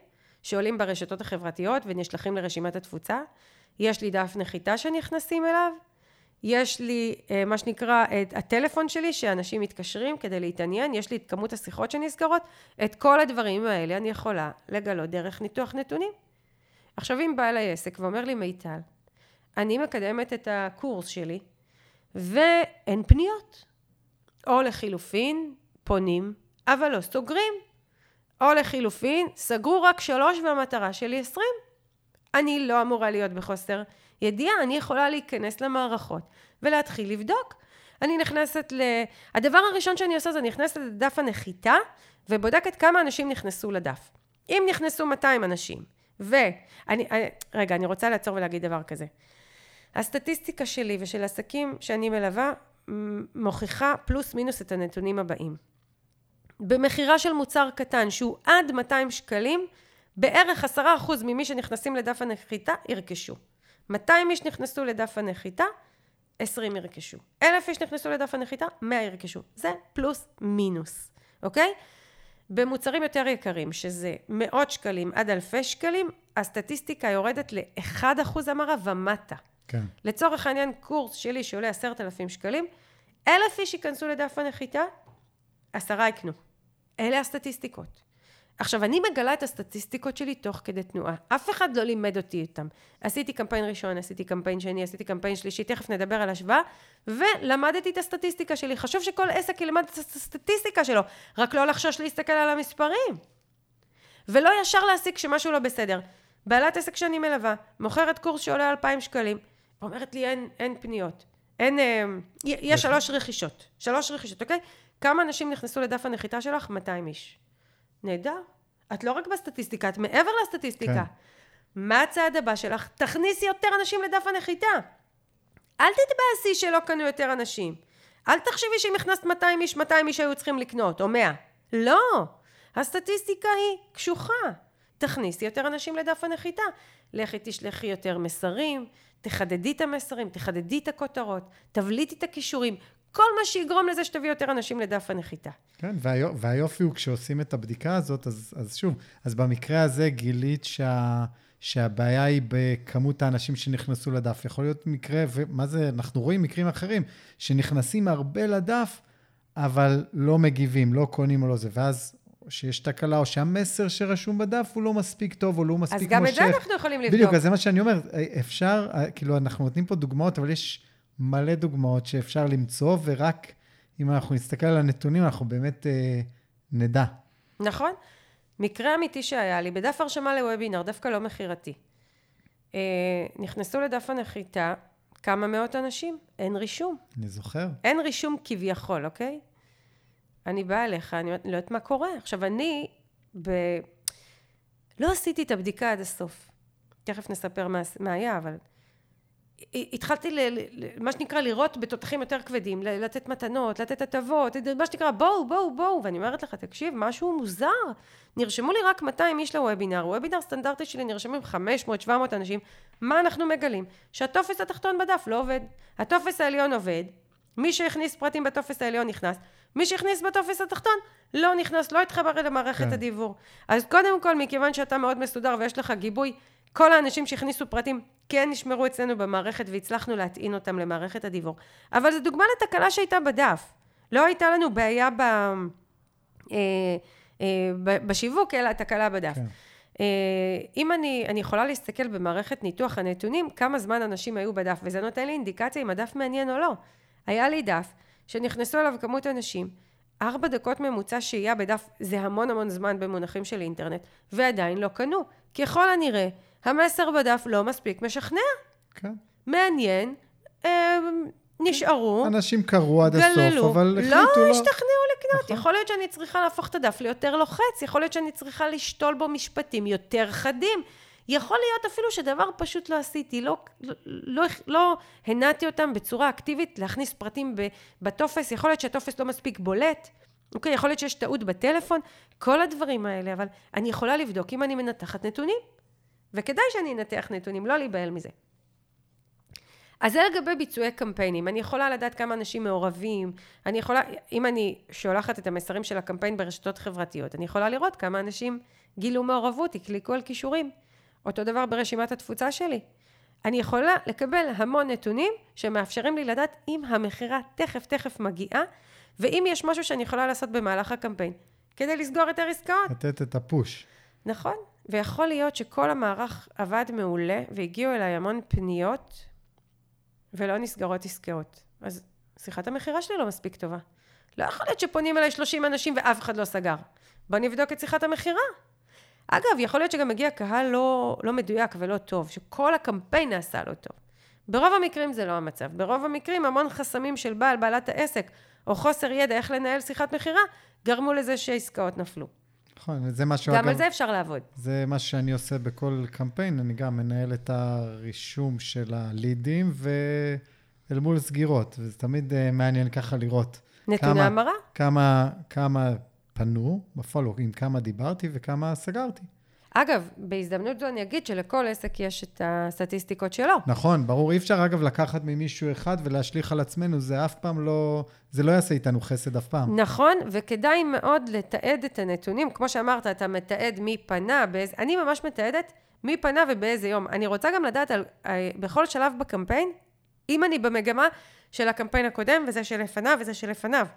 שעולים ברשתות החברתיות ונשלחים לרשימת התפוצה. יש לי דף נחיתה שנכנסים אליו. יש לי אה, מה שנקרא את הטלפון שלי שאנשים מתקשרים כדי להתעניין, יש לי את כמות השיחות שנסגרות, את כל הדברים האלה אני יכולה לגלות דרך ניתוח נתונים. עכשיו אם בא אליי עסק ואומר לי מיטל, אני מקדמת את הקורס שלי ואין פניות. או לחילופין, פונים, אבל לא סוגרים. או לחילופין, סגרו רק שלוש והמטרה שלי עשרים. אני לא אמורה להיות בחוסר ידיעה, אני יכולה להיכנס למערכות ולהתחיל לבדוק. אני נכנסת ל... הדבר הראשון שאני עושה זה נכנסת לדף הנחיתה ובודקת כמה אנשים נכנסו לדף. אם נכנסו 200 אנשים, ואני... אני- רגע, אני רוצה לעצור ולהגיד דבר כזה. הסטטיסטיקה שלי ושל עסקים שאני מלווה מוכיחה פלוס מינוס את הנתונים הבאים. במכירה של מוצר קטן שהוא עד 200 שקלים, בערך 10% ממי שנכנסים לדף הנחיתה ירכשו. 200 איש נכנסו לדף הנחיתה, 20 ירכשו. 1,000 איש נכנסו לדף הנחיתה, 100 ירכשו. זה פלוס מינוס, אוקיי? במוצרים יותר יקרים, שזה מאות שקלים עד אלפי שקלים, הסטטיסטיקה יורדת ל-1% המרה ומטה. כן. לצורך העניין, קורס שלי שעולה עשרת אלפים שקלים, אלף איש ייכנסו לדף הנחיתה, עשרה יקנו. אלה הסטטיסטיקות. עכשיו, אני מגלה את הסטטיסטיקות שלי תוך כדי תנועה. אף אחד לא לימד אותי אותם. עשיתי קמפיין ראשון, עשיתי קמפיין שני, עשיתי קמפיין שלישי, תכף נדבר על השוואה, ולמדתי את הסטטיסטיקה שלי. חשוב שכל עסק ילמד את הסטטיסטיקה שלו, רק לא לחשוש להסתכל על המספרים. ולא ישר להסיק שמשהו לא בסדר. בעלת עסק שאני מלווה, מוכרת קורס שעולה 2,000 שקלים, אומרת לי אין, אין פניות. אין, אה, יש שלוש רכישות. שלוש רכישות, אוקיי? כמה אנשים נכנסו לדף הנחיתה שלך? 200 איש. נהדר. את לא רק בסטטיסטיקה, את מעבר לסטטיסטיקה. כן. מה הצעד הבא שלך? תכניסי יותר אנשים לדף הנחיתה. אל תתבאסי שלא קנו יותר אנשים. אל תחשבי שאם הכנסת 200 איש, 200 איש היו צריכים לקנות, או 100. לא. הסטטיסטיקה היא קשוחה. תכניסי יותר אנשים לדף הנחיתה. לכי תשלחי יותר מסרים, תחדדי את המסרים, תחדדי את הכותרות, תבליטי את הכישורים. כל מה שיגרום לזה שתביא יותר אנשים לדף הנחיתה. כן, והיו, והיופי הוא כשעושים את הבדיקה הזאת, אז, אז שוב, אז במקרה הזה גילית שה, שהבעיה היא בכמות האנשים שנכנסו לדף. יכול להיות מקרה, ומה זה, אנחנו רואים מקרים אחרים, שנכנסים הרבה לדף, אבל לא מגיבים, לא קונים או לא זה, ואז שיש תקלה, או שהמסר שרשום בדף הוא לא מספיק טוב, או לא מספיק אז גם מושך. את זה אנחנו יכולים לבדוק. בדיוק, אז זה מה שאני אומר, אפשר, כאילו, אנחנו נותנים פה דוגמאות, אבל יש מלא דוגמאות שאפשר למצוא, ורק אם אנחנו נסתכל על הנתונים, אנחנו באמת אה, נדע. נכון. מקרה אמיתי שהיה לי, בדף הרשמה לוובינר, דווקא לא מכירתי. אה, נכנסו לדף הנחיתה כמה מאות אנשים, אין רישום. אני זוכר. אין רישום כביכול, אוקיי? אני באה אליך, אני לא יודעת מה קורה. עכשיו, אני ב... לא עשיתי את הבדיקה עד הסוף. תכף נספר מה, מה היה, אבל... התחלתי, ל, ל, מה שנקרא, לראות בתותחים יותר כבדים, לתת מתנות, לתת הטבות, מה שנקרא, בואו, בואו, בואו, ואני אומרת לך, תקשיב, משהו מוזר. נרשמו לי רק 200 איש לוובינר, וובינר סטנדרטי שלי נרשמים 500-700 אנשים, מה אנחנו מגלים? שהטופס התחתון בדף לא עובד, הטופס העליון עובד, מי שהכניס פרטים בטופס העליון נכנס, מי שהכניס בטופס התחתון לא נכנס, לא התחבר למערכת כן. הדיוור. אז קודם כל, מכיוון שאתה מאוד מסודר ויש לך גיבוי, כל האנשים שהכניסו פרטים כן נשמרו אצלנו במערכת והצלחנו להטעין אותם למערכת הדיוור. אבל זו דוגמה לתקלה שהייתה בדף. לא הייתה לנו בעיה ב, אה, אה, בשיווק, אלא תקלה בדף. כן. אה, אם אני, אני יכולה להסתכל במערכת ניתוח הנתונים, כמה זמן אנשים היו בדף, וזה נותן לי אינדיקציה אם הדף מעניין או לא. היה לי דף שנכנסו אליו כמות אנשים, ארבע דקות ממוצע שהייה בדף זה המון המון זמן במונחים של אינטרנט, ועדיין לא קנו. ככל הנראה, המסר בדף לא מספיק משכנע. כן. מעניין, אה, נשארו. אנשים קראו עד הסוף, אבל לא החליטו לא... לא השתכנעו לקנות. נכון. יכול להיות שאני צריכה להפוך את הדף ליותר לוחץ, יכול להיות שאני צריכה לשתול בו משפטים יותר חדים. יכול להיות אפילו שדבר פשוט לא עשיתי, לא, לא, לא, לא הנעתי אותם בצורה אקטיבית להכניס פרטים בטופס, יכול להיות שהטופס לא מספיק בולט, אוקיי, יכול להיות שיש טעות בטלפון, כל הדברים האלה, אבל אני יכולה לבדוק אם אני מנתחת נתונים, וכדאי שאני אנתח נתונים, לא להיבהל מזה. אז זה לגבי ביצועי קמפיינים. אני יכולה לדעת כמה אנשים מעורבים, אני יכולה, אם אני שולחת את המסרים של הקמפיין ברשתות חברתיות, אני יכולה לראות כמה אנשים גילו מעורבות, הקליקו על כישורים. אותו דבר ברשימת התפוצה שלי. אני יכולה לקבל המון נתונים שמאפשרים לי לדעת אם המכירה תכף תכף מגיעה, ואם יש משהו שאני יכולה לעשות במהלך הקמפיין, כדי לסגור יותר עסקאות. לתת את הפוש. נכון, ויכול להיות שכל המערך עבד מעולה, והגיעו אליי המון פניות, ולא נסגרות עסקאות. אז שיחת המכירה שלי לא מספיק טובה. לא יכול להיות שפונים אליי 30 אנשים ואף אחד לא סגר. בוא נבדוק את שיחת המכירה. אגב, יכול להיות שגם מגיע קהל לא, לא מדויק ולא טוב, שכל הקמפיין נעשה לא טוב. ברוב המקרים זה לא המצב. ברוב המקרים המון חסמים של בעל, בעלת העסק, או חוסר ידע איך לנהל שיחת מכירה, גרמו לזה שעסקאות נפלו. נכון, זה משהו, גם אגב, על זה אפשר לעבוד. זה מה שאני עושה בכל קמפיין, אני גם מנהל את הרישום של הלידים ואל מול סגירות, וזה תמיד uh, מעניין ככה לראות. נתוני המרה? כמה, כמה פנו בפולו, עם כמה דיברתי וכמה סגרתי. אגב, בהזדמנות זו אני אגיד שלכל עסק יש את הסטטיסטיקות שלו. נכון, ברור. אי אפשר, אגב, לקחת ממישהו אחד ולהשליך על עצמנו, זה אף פעם לא... זה לא יעשה איתנו חסד אף פעם. נכון, וכדאי מאוד לתעד את הנתונים. כמו שאמרת, אתה מתעד מי פנה, באיזה... אני ממש מתעדת מי פנה ובאיזה יום. אני רוצה גם לדעת על... אה, בכל שלב בקמפיין, אם אני במגמה של הקמפיין הקודם, וזה שלפניו, וזה שלפניו.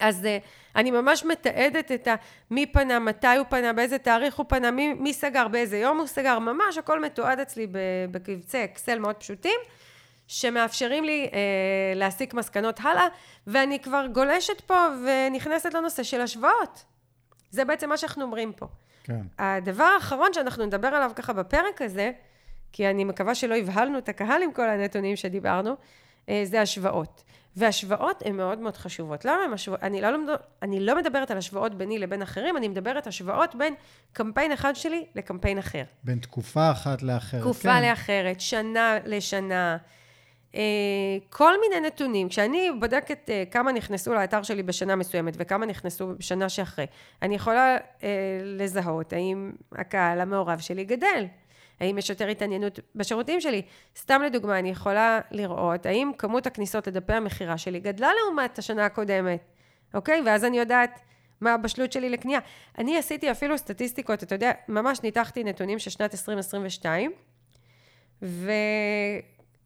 אז uh, אני ממש מתעדת את ה... מי פנה, מתי הוא פנה, באיזה תאריך הוא פנה, מי, מי סגר, באיזה יום הוא סגר, ממש הכל מתועד אצלי בקבצי אקסל מאוד פשוטים, שמאפשרים לי uh, להסיק מסקנות הלאה, ואני כבר גולשת פה ונכנסת לנושא של השוואות. זה בעצם מה שאנחנו אומרים פה. כן. הדבר האחרון שאנחנו נדבר עליו ככה בפרק הזה, כי אני מקווה שלא הבהלנו את הקהל עם כל הנתונים שדיברנו, uh, זה השוואות. והשוואות הן מאוד מאוד חשובות. למה הן השוואות? אני לא, אני לא מדברת על השוואות ביני לבין אחרים, אני מדברת השוואות בין קמפיין אחד שלי לקמפיין אחר. בין תקופה אחת לאחרת, תקופה כן. לאחרת, שנה לשנה. אה, כל מיני נתונים. כשאני בודקת אה, כמה נכנסו לאתר שלי בשנה מסוימת וכמה נכנסו בשנה שאחרי, אני יכולה אה, לזהות האם הקהל המעורב שלי גדל. האם יש יותר התעניינות בשירותים שלי? סתם לדוגמה, אני יכולה לראות האם כמות הכניסות לדפי המכירה שלי גדלה לעומת השנה הקודמת, אוקיי? ואז אני יודעת מה הבשלות שלי לקנייה. אני עשיתי אפילו סטטיסטיקות, אתה יודע, ממש ניתחתי נתונים של שנת 2022,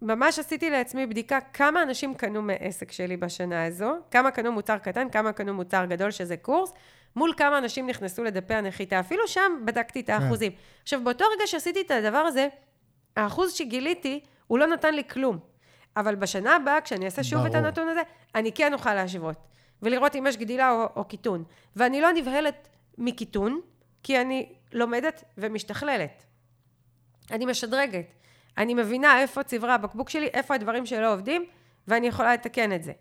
וממש עשיתי לעצמי בדיקה כמה אנשים קנו מעסק שלי בשנה הזו, כמה קנו מוצר קטן, כמה קנו מוצר גדול שזה קורס, מול כמה אנשים נכנסו לדפי הנחיתה. אפילו שם בדקתי את כן. האחוזים. כן. עכשיו, באותו רגע שעשיתי את הדבר הזה, האחוז שגיליתי, הוא לא נתן לי כלום. אבל בשנה הבאה, כשאני אעשה שוב את ברור. הנתון הזה, אני כן אוכל להשוות. ולראות אם יש גדילה או, או קיטון. ואני לא נבהלת מקיטון, כי אני לומדת ומשתכללת. אני משדרגת. אני מבינה איפה צברי הבקבוק שלי, איפה הדברים שלא עובדים, ואני יכולה לתקן את זה.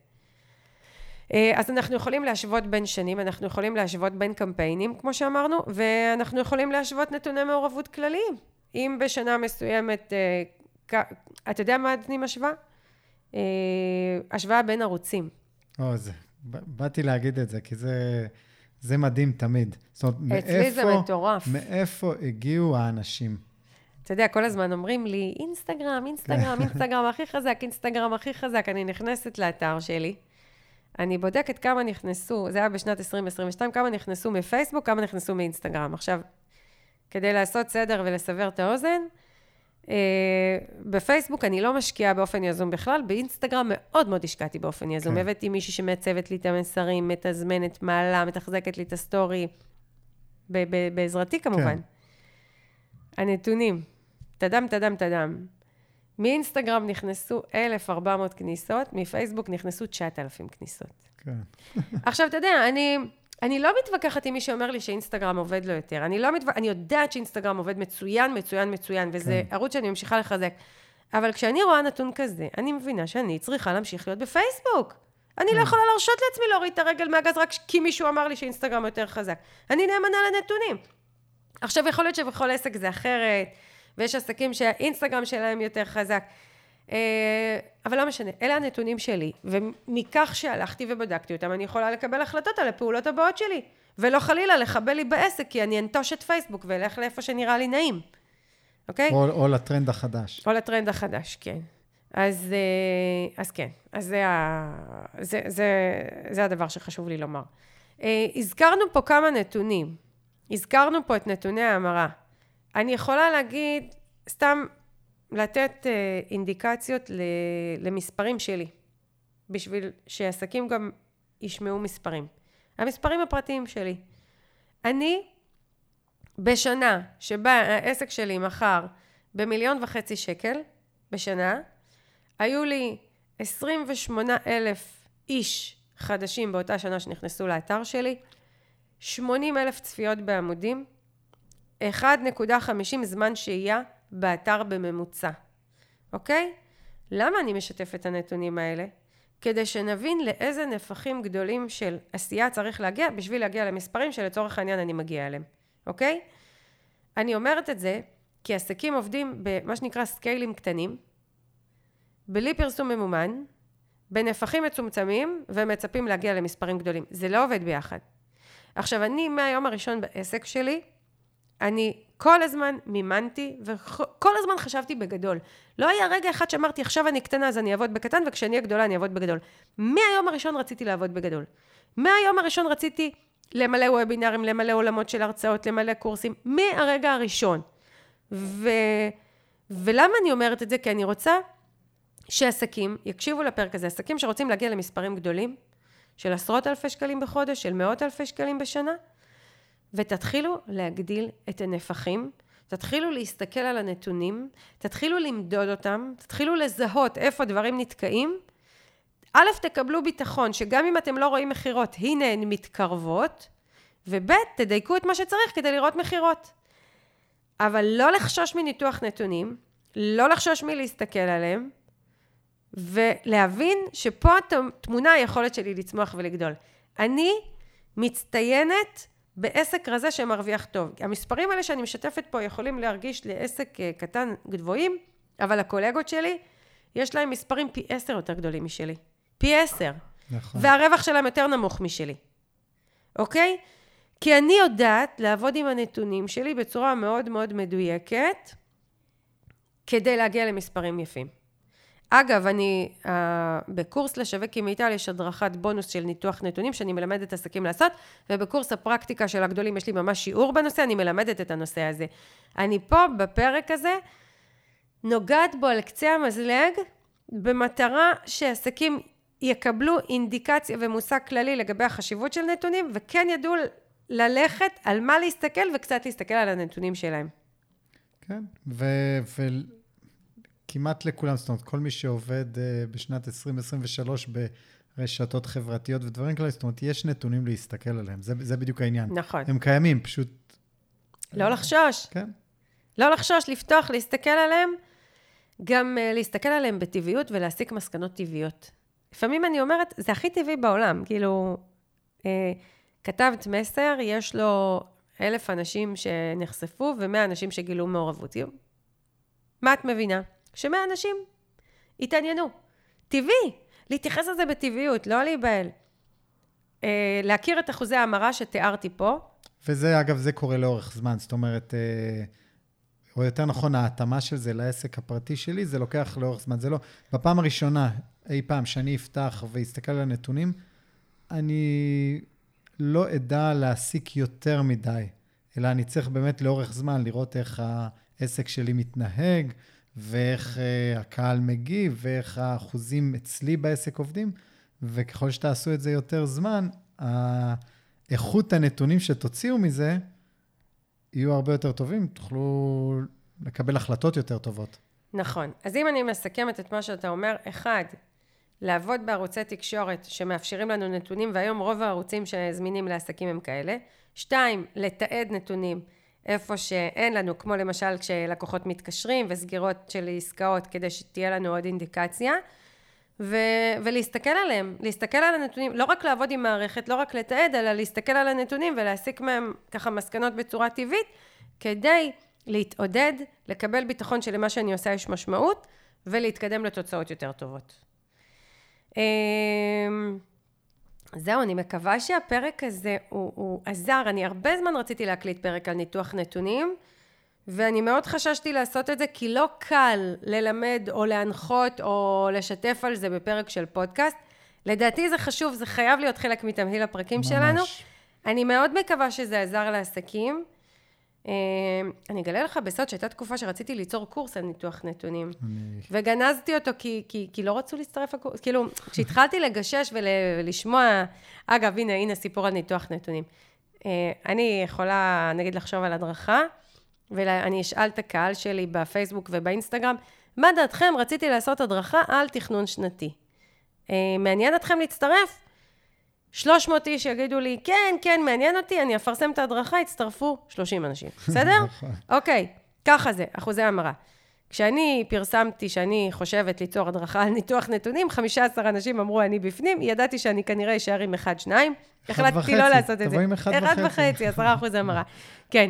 אה, אז אנחנו יכולים להשוות בין שנים, אנחנו יכולים להשוות בין קמפיינים, כמו שאמרנו, ואנחנו יכולים להשוות נתוני מעורבות כלליים. אם בשנה מסוימת, אה, אתה יודע מה אני משווה? אה, השוואה בין ערוצים. או, זה, באתי להגיד את זה, כי זה, זה מדהים תמיד. זאת אומרת, אצלי זה מאיפה, מטורף. מאיפה הגיעו האנשים? אתה יודע, כל הזמן אומרים לי, אינסטגרם, אינסטגרם, אינסטגרם הכי חזק, אינסטגרם הכי חזק. אני נכנסת לאתר שלי, אני בודקת כמה נכנסו, זה היה בשנת 2022, כמה נכנסו מפייסבוק, כמה נכנסו מאינסטגרם. עכשיו, כדי לעשות סדר ולסבר את האוזן, אה, בפייסבוק אני לא משקיעה באופן יזום בכלל, באינסטגרם מאוד מאוד השקעתי באופן יזום. כן. הבאתי מישהי שמעצבת לי את המסרים, מתזמנת, מעלה, מתחזקת לי את הסטורי, בעזרתי כמובן. כן. הנתונים, תדם, תדם, תדם. מאינסטגרם נכנסו 1,400 כניסות, מפייסבוק נכנסו 9,000 כניסות. כן. עכשיו, אתה יודע, אני, אני לא מתווכחת עם מי שאומר לי שאינסטגרם עובד לו יותר. אני לא מתווכחת, אני יודעת שאינסטגרם עובד מצוין, מצוין, מצוין, וזה כן. ערוץ שאני ממשיכה לחזק. אבל כשאני רואה נתון כזה, אני מבינה שאני צריכה להמשיך להיות בפייסבוק. אני לא יכולה להרשות לעצמי להוריד את הרגל מהגז רק כי מישהו אמר לי שאינסטגרם יותר חזק. אני נאמנה לנתונים. עכשיו, יכול להיות שבכל עסק זה אחרת, ויש עסקים שהאינסטגרם שלהם יותר חזק. אה, אבל לא משנה, אלה הנתונים שלי, ומכך שהלכתי ובדקתי אותם, אני יכולה לקבל החלטות על הפעולות הבאות שלי, ולא חלילה לחבל לי בעסק, כי אני אנטוש את פייסבוק ואלך לאיפה שנראה לי נעים, אוקיי? או, או לטרנד החדש. או לטרנד החדש, כן. אז, אה, אז כן, אז זה, ה, זה, זה, זה הדבר שחשוב לי לומר. אה, הזכרנו פה כמה נתונים. הזכרנו פה את נתוני ההמרה. אני יכולה להגיד, סתם לתת אה, אינדיקציות למספרים שלי, בשביל שעסקים גם ישמעו מספרים. המספרים הפרטיים שלי. אני, בשנה שבה העסק שלי מכר במיליון וחצי שקל בשנה, היו לי 28 אלף איש חדשים באותה שנה שנכנסו לאתר שלי, 80 אלף צפיות בעמודים, 1.50 זמן שהייה באתר בממוצע, אוקיי? למה אני משתפת את הנתונים האלה? כדי שנבין לאיזה נפחים גדולים של עשייה צריך להגיע בשביל להגיע למספרים שלצורך העניין אני מגיעה אליהם, אוקיי? אני אומרת את זה כי עסקים עובדים במה שנקרא סקיילים קטנים, בלי פרסום ממומן, בנפחים מצומצמים ומצפים להגיע למספרים גדולים. זה לא עובד ביחד. עכשיו, אני מהיום הראשון בעסק שלי, אני כל הזמן מימנתי וכל הזמן חשבתי בגדול. לא היה רגע אחד שאמרתי, עכשיו אני קטנה אז אני אעבוד בקטן, וכשאני אהיה גדולה אני אעבוד בגדול. מהיום הראשון רציתי לעבוד בגדול. מהיום הראשון רציתי למלא וובינארים, למלא עולמות של הרצאות, למלא קורסים, מהרגע הראשון. ו... ולמה אני אומרת את זה? כי אני רוצה שעסקים יקשיבו לפרק הזה, עסקים שרוצים להגיע למספרים גדולים, של עשרות אלפי שקלים בחודש, של מאות אלפי שקלים בשנה, ותתחילו להגדיל את הנפחים, תתחילו להסתכל על הנתונים, תתחילו למדוד אותם, תתחילו לזהות איפה דברים נתקעים. א', תקבלו ביטחון שגם אם אתם לא רואים מכירות, הנה הן מתקרבות, וב', תדייקו את מה שצריך כדי לראות מכירות. אבל לא לחשוש מניתוח נתונים, לא לחשוש מלהסתכל עליהם, ולהבין שפה תמונה היכולת שלי לצמוח ולגדול. אני מצטיינת בעסק רזה שמרוויח טוב. המספרים האלה שאני משתפת פה יכולים להרגיש לעסק אה, קטן גבוהים, אבל הקולגות שלי, יש להם מספרים פי עשר יותר גדולים משלי. פי עשר. נכון. והרווח שלהם יותר נמוך משלי. אוקיי? כי אני יודעת לעבוד עם הנתונים שלי בצורה מאוד מאוד מדויקת, כדי להגיע למספרים יפים. אגב, אני, uh, בקורס לשווק עם מיטל יש הדרכת בונוס של ניתוח נתונים שאני מלמדת עסקים לעשות, ובקורס הפרקטיקה של הגדולים יש לי ממש שיעור בנושא, אני מלמדת את הנושא הזה. אני פה, בפרק הזה, נוגעת בו על קצה המזלג, במטרה שעסקים יקבלו אינדיקציה ומושג כללי לגבי החשיבות של נתונים, וכן ידעו ללכת על מה להסתכל וקצת להסתכל על הנתונים שלהם. כן, ו... ו... כמעט לכולם, זאת אומרת, כל מי שעובד uh, בשנת 2023 ברשתות חברתיות ודברים כאלה, זאת אומרת, יש נתונים להסתכל עליהם, זה, זה בדיוק העניין. נכון. הם קיימים, פשוט... לא לחשוש. כן. לא לחשוש, לפתוח, להסתכל עליהם, גם uh, להסתכל עליהם בטבעיות ולהסיק מסקנות טבעיות. לפעמים אני אומרת, זה הכי טבעי בעולם, כאילו, uh, כתבת מסר, יש לו אלף אנשים שנחשפו ומאה אנשים שגילו מעורבות. מה את מבינה? שמאה אנשים התעניינו. טבעי, להתייחס לזה בטבעיות, לא להיבהל. אה, להכיר את אחוזי ההמרה שתיארתי פה. וזה, אגב, זה קורה לאורך זמן. זאת אומרת, אה, או יותר נכון, ההתאמה של זה לעסק הפרטי שלי, זה לוקח לאורך זמן. זה לא... בפעם הראשונה, אי פעם, שאני אפתח ואסתכל על הנתונים, אני לא אדע להסיק יותר מדי, אלא אני צריך באמת לאורך זמן לראות איך העסק שלי מתנהג, ואיך uh, הקהל מגיב, ואיך האחוזים אצלי בעסק עובדים, וככל שתעשו את זה יותר זמן, איכות הנתונים שתוציאו מזה יהיו הרבה יותר טובים, תוכלו לקבל החלטות יותר טובות. נכון. אז אם אני מסכמת את מה שאתה אומר, אחד, לעבוד בערוצי תקשורת שמאפשרים לנו נתונים, והיום רוב הערוצים שזמינים לעסקים הם כאלה. שתיים, לתעד נתונים איפה שאין לנו, כמו למשל כשלקוחות מתקשרים וסגירות של עסקאות, כדי שתהיה לנו עוד אינדיקציה. ו- ולהסתכל עליהם, להסתכל על הנתונים, לא רק לעבוד עם מערכת, לא רק לתעד, אלא להסתכל על הנתונים ולהסיק מהם ככה מסקנות בצורה טבעית, כדי להתעודד, לקבל ביטחון שלמה שאני עושה יש משמעות, ולהתקדם לתוצאות יותר טובות. זהו, אני מקווה שהפרק הזה הוא, הוא עזר. אני הרבה זמן רציתי להקליט פרק על ניתוח נתונים, ואני מאוד חששתי לעשות את זה, כי לא קל ללמד או להנחות או לשתף על זה בפרק של פודקאסט. לדעתי זה חשוב, זה חייב להיות חלק מתמהיל הפרקים ממש. שלנו. אני מאוד מקווה שזה עזר לעסקים. אה, אני אגלה לך בסוד שהייתה תקופה שרציתי ליצור קורס על ניתוח נתונים. וגנזתי אותו כי, כי, כי לא רצו להצטרף לקורס. כאילו, כשהתחלתי לגשש ולשמוע, אגב, הנה, הנה סיפור על ניתוח נתונים. אה, אני יכולה, נגיד, לחשוב על הדרכה, ואני אשאל את הקהל שלי בפייסבוק ובאינסטגרם, מה דעתכם? רציתי לעשות הדרכה על תכנון שנתי. אה, מעניין אתכם להצטרף? 300 איש יגידו לי, כן, כן, מעניין אותי, אני אפרסם את ההדרכה, יצטרפו 30 אנשים. בסדר? נכון. אוקיי, ככה זה, אחוזי המרה. כשאני פרסמתי שאני חושבת ליצור הדרכה על ניתוח נתונים, 15 אנשים אמרו אני בפנים, ידעתי שאני כנראה אשאר עם אחד, שניים. החלטתי לא לעשות את זה. עם אחד. אחד וחצי, 10 אחוז המרה. כן.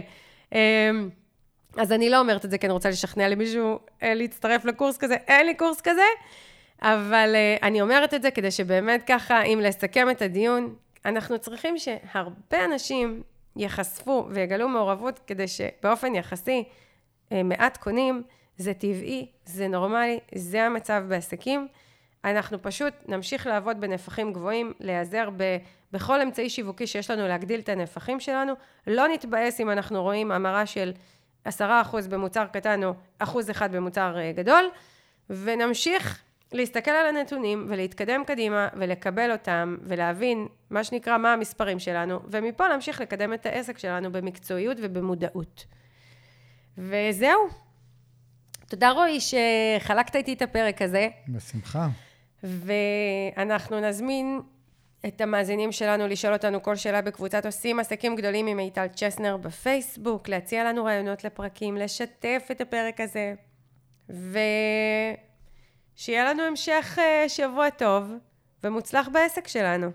אמ, אז אני לא אומרת את זה כי אני רוצה לשכנע למישהו אה, להצטרף לקורס כזה, אין לי קורס כזה. אבל uh, אני אומרת את זה כדי שבאמת ככה, אם לסכם את הדיון, אנחנו צריכים שהרבה אנשים ייחשפו ויגלו מעורבות כדי שבאופן יחסי uh, מעט קונים, זה טבעי, זה נורמלי, זה המצב בעסקים. אנחנו פשוט נמשיך לעבוד בנפחים גבוהים, להיעזר ב, בכל אמצעי שיווקי שיש לנו להגדיל את הנפחים שלנו. לא נתבאס אם אנחנו רואים המרה של עשרה אחוז במוצר קטן או אחוז אחד במוצר uh, גדול, ונמשיך להסתכל על הנתונים ולהתקדם קדימה ולקבל אותם ולהבין מה שנקרא מה המספרים שלנו ומפה להמשיך לקדם את העסק שלנו במקצועיות ובמודעות. וזהו. תודה רועי שחלקת איתי את הפרק הזה. בשמחה. ואנחנו נזמין את המאזינים שלנו לשאול אותנו כל שאלה בקבוצת עושים עסקים גדולים עם מיטל צ'סנר בפייסבוק, להציע לנו רעיונות לפרקים, לשתף את הפרק הזה. ו... שיהיה לנו המשך אה, שבוע טוב ומוצלח בעסק שלנו.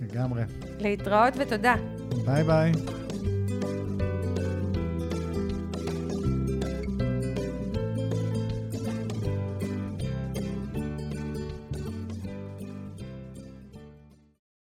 לגמרי. להתראות ותודה. ביי ביי.